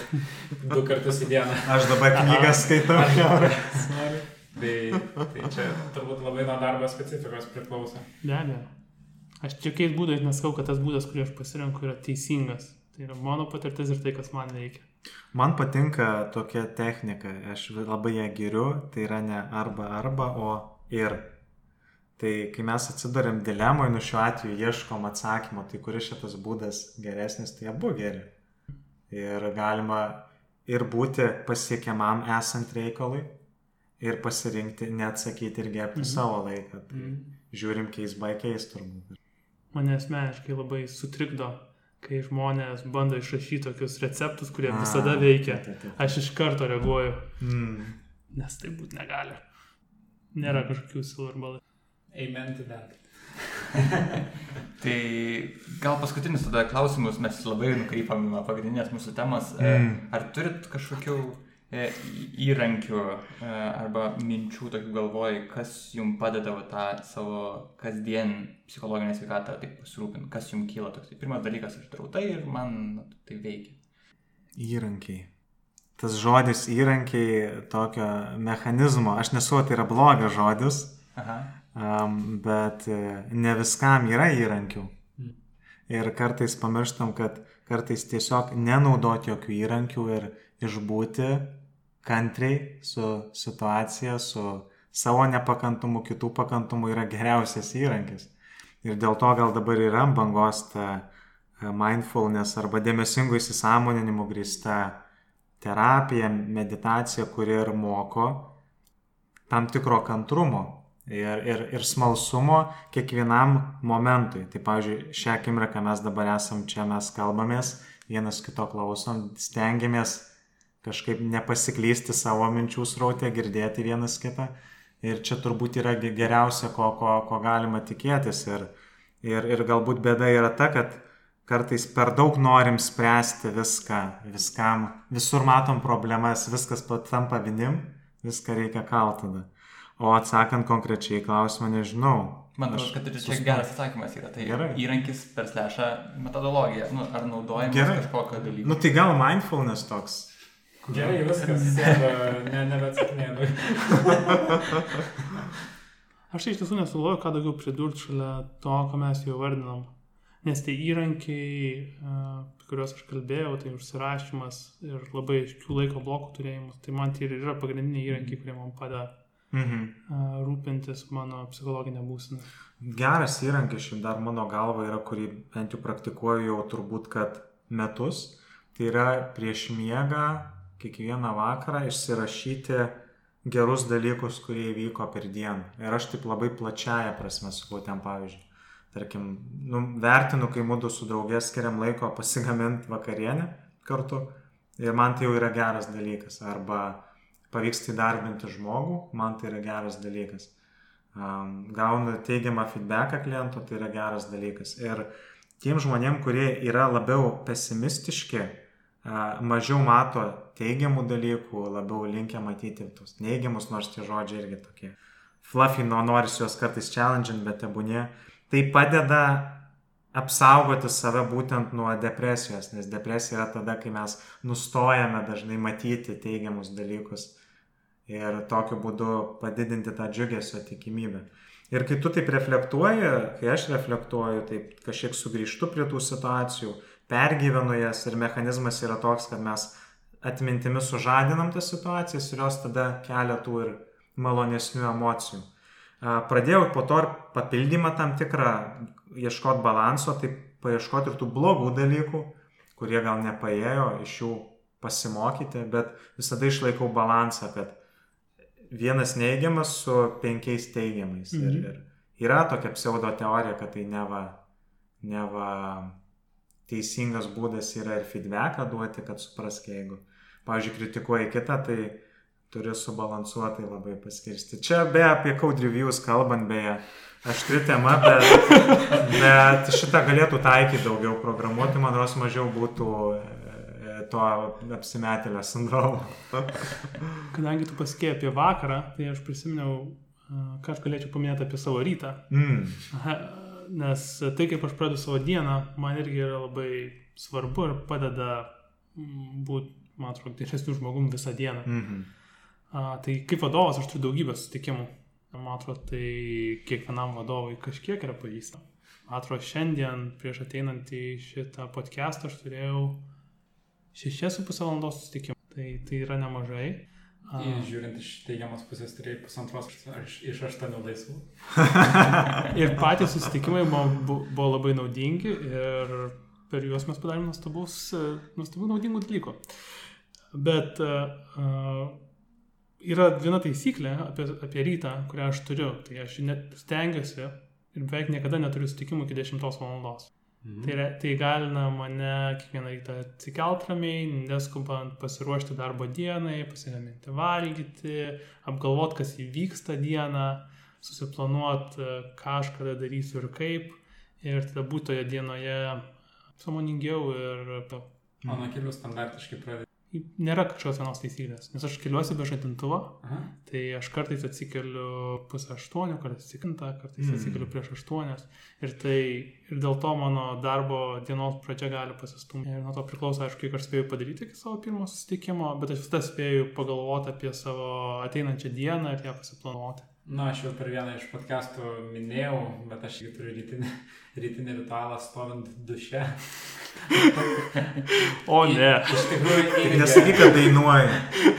du kartus į dieną.
Aš dabar knygą skaitau.
Sorry. Tai, tai čia turbūt labai nuo darbo specifikos priklauso.
Be abejo. Aš jokiais būdais nesakau, kad tas būdas, kurį aš pasirenku, yra teisingas. Tai yra mano patirtis ir tai, kas man reikia.
Man patinka tokia technika, aš labai ją geriu, tai yra ne arba arba, o ir. Tai kai mes atsidurėm dilemoje, nu šiuo atveju ieškom atsakymo, tai kuris šitas būdas geresnis, tai abu geri. Ir galima ir būti pasiekiamam esant reikalui, ir pasirinkti neatsakyti ir gerbti
Mhm.
savo laiką. Tai
Mhm.
žiūrim keis by keis turbūt.
Mane asmeniškai labai sutrikdo, kai žmonės bando išrašyti tokius receptus, kurie
A,
visada veikia.
taip, taip.
Aš iš karto reaguoju,
Mm.
nes tai būti negali. Nėra kažkokių silverbalų.
Amen to that.
Tai gal paskutinis tada klausimus, mes labai nukrypam nuo pagrindinės mūsų temos.
Mm.
Ar turit kažkokių e, įrankių e, arba minčių tokių galvoj, kas jums padeda va, tą savo kasdien psichologinę sveikatą taip pasirūpinti, kas jums kyla toks. Pirmas dalykas, aš darau tai ir man na, tai veikia.
Įrankiai. Tas žodis įrankiai tokio mechanizmo, aš nesu, tai yra blogas žodis,
Aha.
um, bet e, ne viskam yra įrankių.
Mm.
Ir kartais pamirštam, kad kartais tiesiog nenaudoti jokių įrankių ir išbūti kantriai su situacija, su savo nepakantumu, kitų pakantumu yra geriausias įrankis. Ir dėl to gal dabar yra bangos ta e, mindfulness arba dėmesingų įsisamoninimu grįsta terapija, meditacija, kuri ir moko tam tikro kantrumo ir, ir, ir smalsumo kiekvienam momentui. Tai, pavyzdžiui, šią akimirką mes dabar esam čia, mes kalbamės, vienas kito klausom, stengiamės kažkaip nepasiklysti savo minčių srautę, girdėti vienas kitą. Ir čia turbūt yra ge- geriausia, ko, ko, ko galima tikėtis. Ir, ir, ir galbūt bėda yra ta, kad kartais per daug norim spręsti viską, viskam, visur matom problemas, viskas tampa vinim, viską reikia kaltada. O atsakant konkrečiai klausimą, nežinau.
Man atrodo, kad čia
sustos-
geras atsakymas yra. Tai
Gerai.
įrankis per slešą metodologiją. Nu, ar naudojamas kažkokio dalyko.
Nu tai gal mindfulness toks.
Gerai, viskas, sėda, ne, nebeatsakinėjau.
Aš tai iš tiesų nesuvoju, ką daugiau pridurti šalia to, ką mes jau vardinom. Nes tie įrankiai, e, apie kuriuos aš kalbėjau, tai užsirašymas ir labai aiškių laiko blokų turėjimas, tai man tai ir yra pagrindiniai įrankiai, kurie man padeda
Mhm.
e, rūpintis mano psichologinę būseną.
Geras įrankis šiaip dar mano galva yra, kurį bent jau praktikuoju jau turbūt, kad metus. Tai yra prieš miegą kiekvieną vakarą išsirašyti gerus dalykus, kurie įvyko per dieną. Ir aš taip labai plačiaja prasme sakau ten pavyzdžiui. Tarkim, nu, vertinu, kai mūdu su draugės skiriam laiko pasigaminti vakarienę kartu. Ir man tai jau yra geras dalykas. Arba pavyksta įdarbinti žmogų, man tai yra geras dalykas um, gaunu teigiamą feedbacką kliento, tai yra geras dalykas. Ir tiem žmonėm, kurie yra labiau pesimistiški, uh, mažiau mato teigiamų dalykų, labiau linkia matyti tos neigiamus, nors tie žodžiai irgi tokie. Fluffy, nu, noris juos kartais challenging, bet tebūnie. Tai padeda apsaugoti save būtent nuo depresijos, nes depresija yra tada, kai mes nustojame dažnai matyti teigiamus dalykus ir tokiu būdu padidinti tą džiugesio tikimybę. Ir kai tu taip reflektuoji, kai aš reflektuoju, taip kažkiek sugrįžtu prie tų situacijų, pergyvenu jas ir mechanizmas yra toks, kad mes atmintimi sužadinam tas situacijas ir jos tada kelia tų ir malonesnių emocijų. Pradėjau po to ir papildymą tam tikrą ieškoti balanso, tai paieškoti ir tų blogų dalykų, kurie gal nepaėjo iš jų pasimokyti, bet visada išlaikau balansą, kad vienas neigiamas su penkiais teigiamais. Mhm. Ir, ir yra tokia pseudo teorija, kad tai neva, neva teisingas būdas yra ir feedbacką duoti, kad suprask, jeigu, pavyzdžiui, kritikuoji kitą, tai turi subalansuotai labai paskirsti. Čia be apie code reviews kalbant, beje, aštri tema, bet, bet šitą galėtų taikyti daugiau programuoti, man ros mažiau būtų e, to apsimetėlio sindromo.
Kadangi tu pasakėjai apie vakarą, tai aš prisiminiau, ką aš galėčiau paminėti apie savo rytą.
Mm.
Aha, Nes tai, kaip aš pradedu savo dieną, man irgi yra labai svarbu ir padeda būti, man atrodo, geresnių žmogum visą dieną.
Mm -hmm.
A, tai kaip vadovas aš turiu daugybę susitikimų. Man atrodo, tai kiekvienam vadovui kažkiek yra pažįstama. Man atrodo, šiandien prieš ateinant į šitą podcastą aš turėjau 6,5 valandos susitikimų. Tai, tai yra nemažai.
Ir žiūrint iš teigiamos pusės, turėjai pusantros ar iš- aštuonių laisvų.
Ir patys susitikimai buvo, bu- buvo labai naudingi ir per juos mes padarėme nuostabus, nuostabių naudingų dalykų. Bet uh, yra viena taisyklė apie, apie rytą, kurią aš turiu. Tai aš net stengiuosi ir beveik niekada neturiu susitikimų iki 10 valandos.
Mhm.
Tai, re- tai galina mane kiekvieną rytą atsikelt ramiai, neskubant pasiruošti darbo dienai, pasigaminti valgyti, apgalvoti, kas įvyksta dieną, susiplanuoti, ką aš kada darysiu ir kaip. Ir tada būti toje dienoje samoningiau ir to.
O nuo kelių standartiškai pradedi.
Nėra kažkokios vienos taisyklės, nes aš keliuosi be žadintuvo,
Aha.
tai aš kartais atsikeliu pusę aštuonių, kartais atsikintą, kartais
Mm.
atsikeliu prieš aštuonias. Ir, tai, ir dėl to mano darbo dienos pradžia gali pasistumti. Ir nuo to priklauso, aišku, kiek aš spėjau padaryti iki savo pirmo susitikimo, bet aš visada spėjau pagalvoti apie savo ateinančią dieną ir ją pasiplanuoti.
Na, aš jau per vieną iš podcastų minėjau, bet aš irgi turiu rytinį, rytinį ritualą stovint duše.
O ne.
Iš tikrųjų, irgi,
Nesakyk, kad dainuoji.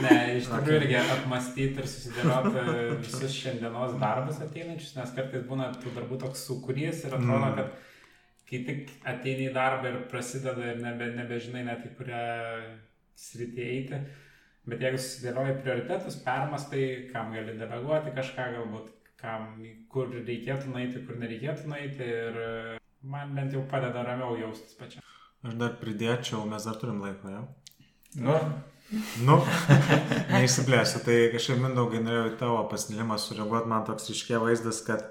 ne, iš tikrųjų irgi apmastyti ir susidėlioti visus šiandienos darbus ateinančius, nes kartais būna tų darbų toks sukūrys ir atrodo,
Mm.
kad kai tik ateini į darbą ir prasideda ir nebe, nebežinai net į kurią sritį eiti. Bet jeigu susidėlioji prioritetus, permastai, kam gali deleguoti kažką, galbūt kam, kur reikėtų nueiti, kur nereikėtų nueiti ir e, man bent jau padeda ramiau jaustis pačiam.
Aš dar pridėčiau, mes dar turim laiko, jau.
Nu,
Nu, neišsiplėsiu. Tai kažkaip mindaugai norėjau į tavo pasidalimą sureaguoti. Man toks iškė vaizdas, kad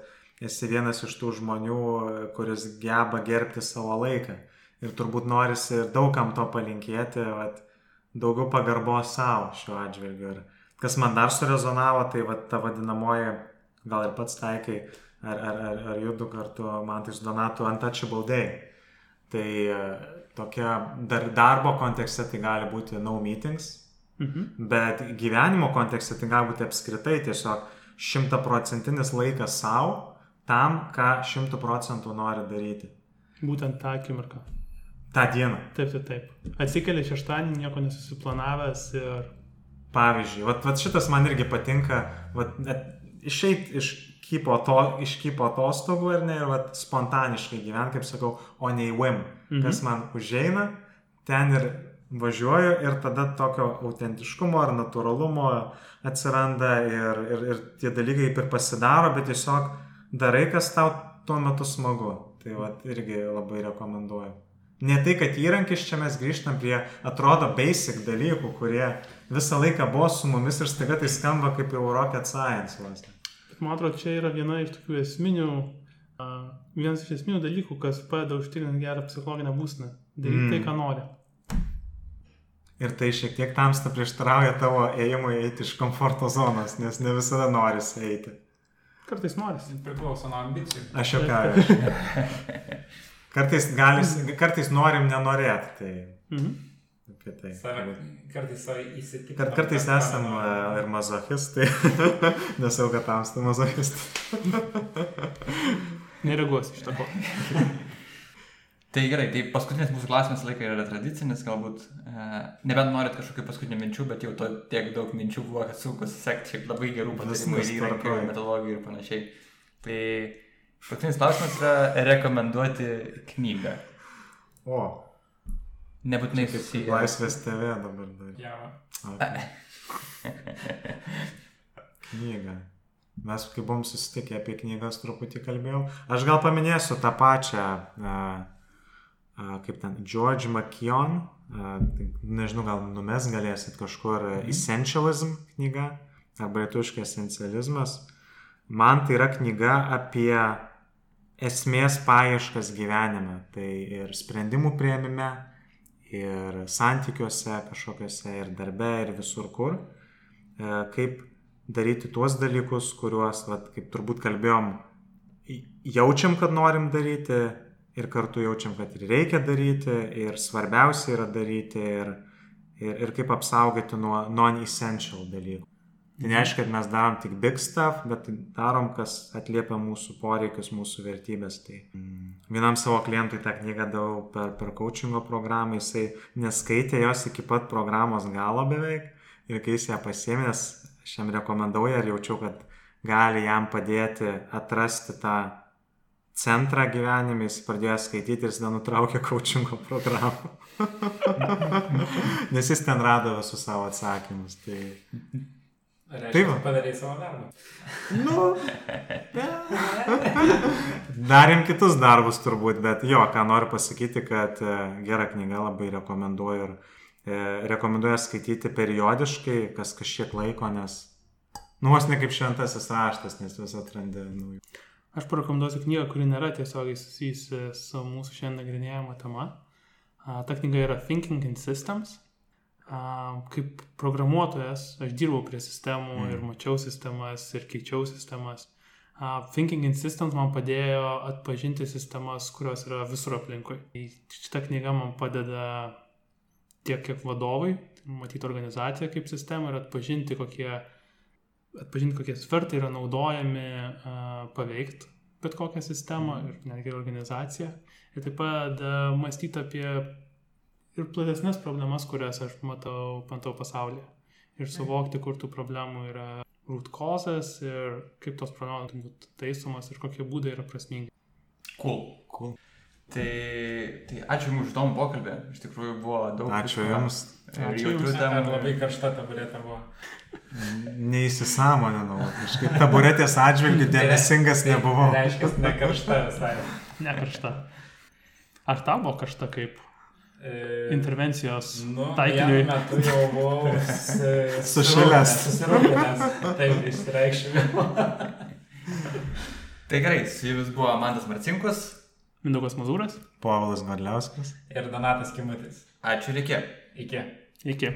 esi vienas iš tų žmonių, kuris geba gerbti savo laiką. Ir turbūt norisi ir daugam to palinkėti, vat, daugiau pagarbos savo šiuo atžvilgiu. Ir kas man dar surezonavo, tai vat, ta vadinamoji, gal ir pats taikai, ar, ar, ar, ar judu kartu man tai su Donatu Untouchable Day. Tai tokia dar darbo kontekste tai gali būti no meetings,
Mhm.
bet gyvenimo kontekste tai gali būti apskritai tiesiog šimtaprocentinis laikas savo tam, ką šimtų procentų nori daryti.
Būtent tą akimirką.
tą dieną.
Taip, taip, taip. Atsikeli šeštadienį, nieko nesusiplanavęs ir
Pavyzdžiui, vat, vat šitas man irgi patinka, vat, išeiti iš kypo, to, iš kypo atostogų ir ne, ir vat, spontaniškai gyventi, kaip sakau, o ne į whim. Mhm. Kas man užeina, ten ir važiuoju ir tada tokio autentiškumo ar natūralumo atsiranda ir, ir, ir tie dalykai kaip ir pasidaro, bet tiesiog darai, kas tau tuo metu smagu. Tai vat, irgi labai rekomenduoju. Ne tai, kad įrankis čia mes grįžtam prie, atrodo, basic dalykų, kurie visą laiką buvo su mumis ir staiga tai skamba kaip jau rocket science. Vos.
Man atrodo, čia yra viena iš tokių esminių, uh, vienas iš esminių dalykų, kas padeda užtikrinti gerą psichologinę būseną. Daryti
Mm.
mm. tai, ką nori.
Ir tai šiek tiek tamsta prieštarauja tavo ėjimui eiti iš komforto zonos, nes ne visada norisi eiti.
Kartais norisi.
Priklauso nuo ambicijų.
Aš jau ką. Kartais, galis, kartais norim nenorėti. Tai
Mhm.
Apie tai.
Save, kartais save įsitikinti.
Kad kartais esam e, ir mazochistai, nesau, kad tamsta mazochistai.
Nereaguosi iš to.
tai gerai, tai paskutinis mūsų klausimas laikai yra tradicinis, galbūt, e, nebent norit kažkokių paskutinių minčių, bet jau to tiek daug minčių buvo, kad sunku sekti šiaip labai gerų patarimų ir įrankių, metodologijų ir panašiai. Tai paskutinis klausimas yra rekomenduoti knygą.
O,
Nebūtinai
kaip
susiję.
laisvės TV dabar dar.
Ja,
Okay. Knyga. Mes, kai buvom susitikę apie knygas, truputį kalbėjau. Aš gal paminėsiu tą pačią, a, a, kaip ten, George McKeon, tai nežinau, gal numes galėsit kažkur Essentialism knyga, arba lietuviškai esencializmas. Man tai yra knyga apie esmės paieškas gyvenime. Tai ir sprendimų prieimime, ir santykiuose kažkokiuose, ir darbe, ir visur kur. Kaip daryti tuos dalykus, kuriuos, vat, kaip turbūt kalbėjom, jaučiam, kad norim daryti, ir kartu jaučiam, kad ir reikia daryti, ir svarbiausia yra daryti, ir, ir, ir kaip apsaugoti nuo non-essential dalykų. Tai nereiškia, kad mes darom tik big stuff, bet darom, kas atliepia mūsų poreikius, mūsų vertybės. Tai mm, vienam savo klientui tą knygą davau per, per coachingo programą, jisai neskaitė jos iki pat programos galo beveik. Ir kai jis ją pasėmės, aš jam rekomendavau ir jaučiau, kad gali jam padėti atrasti tą centrą gyvenime, jis pradėjo skaityti ir jis nenutraukė coachingo programą. Nes jis ten rado visus savo atsakymus. Tai...
Taip, padarė savo darbą.
Nu, darėm kitus darbus turbūt, bet jo, ką noriu pasakyti, kad e, gera knyga labai rekomenduoju ir e, rekomenduoju skaityti periodiškai, kas kažkiek laiko, nes, nu, vos ne kaip šventasis raštas, nes vis atrandi naujų.
Aš parekomenduosiu knygą, kuri nėra tiesiogiai susijusi su mūsų šiandien nagrinėjama tema. Ta knyga yra Thinking in Systems. Kaip programuotojas aš dirbau prie sistemų mm. ir mačiau sistemas ir keičiau sistemas. Thinking in Systems man padėjo atpažinti sistemas, kurios yra visur aplinkui. Tai šita knyga man padeda tiek kiek vadovai, matyti organizaciją kaip sistemą ir atpažinti, kokie atpažinti, kokie svertai yra naudojami uh, paveikti bet kokią sistemą ir netgi organizaciją. Ir taip pat uh, mąstyti apie ir platesnės problemas, kurias aš matau, matau pasaulyje. Ir suvokti, kur tų problemų yra root causes ir kaip tos problemos būtų taisomas ir kokie būdai yra prasmingi.
Cool. cool. Tai, tai ačiū Jums už įdomų pokalbį. Iš tikrųjų buvo daug.
Ačiū Jums.
Ir jautrių temų. Labai karšta taburetė buvo.
Neįsisamoninau. Kažkaip taburetės atžvilgių dėmesingas nebuvau.
Reiškia, ne karšta visai.
Ne karšta. Ar tau buvo karšta kaip intervencijos
nu, taikiniui? metu jau buvau
sušilęs.
Susirūpinęs. Taip, išreikščiau.
tai gerai, su jumis buvo Mantas Marcinkus.
Mindaugas Mazūras.
Povilas Godliauskas.
Ir Donatas Kimutis.
Ačiū ir iki.
Iki.
Iki.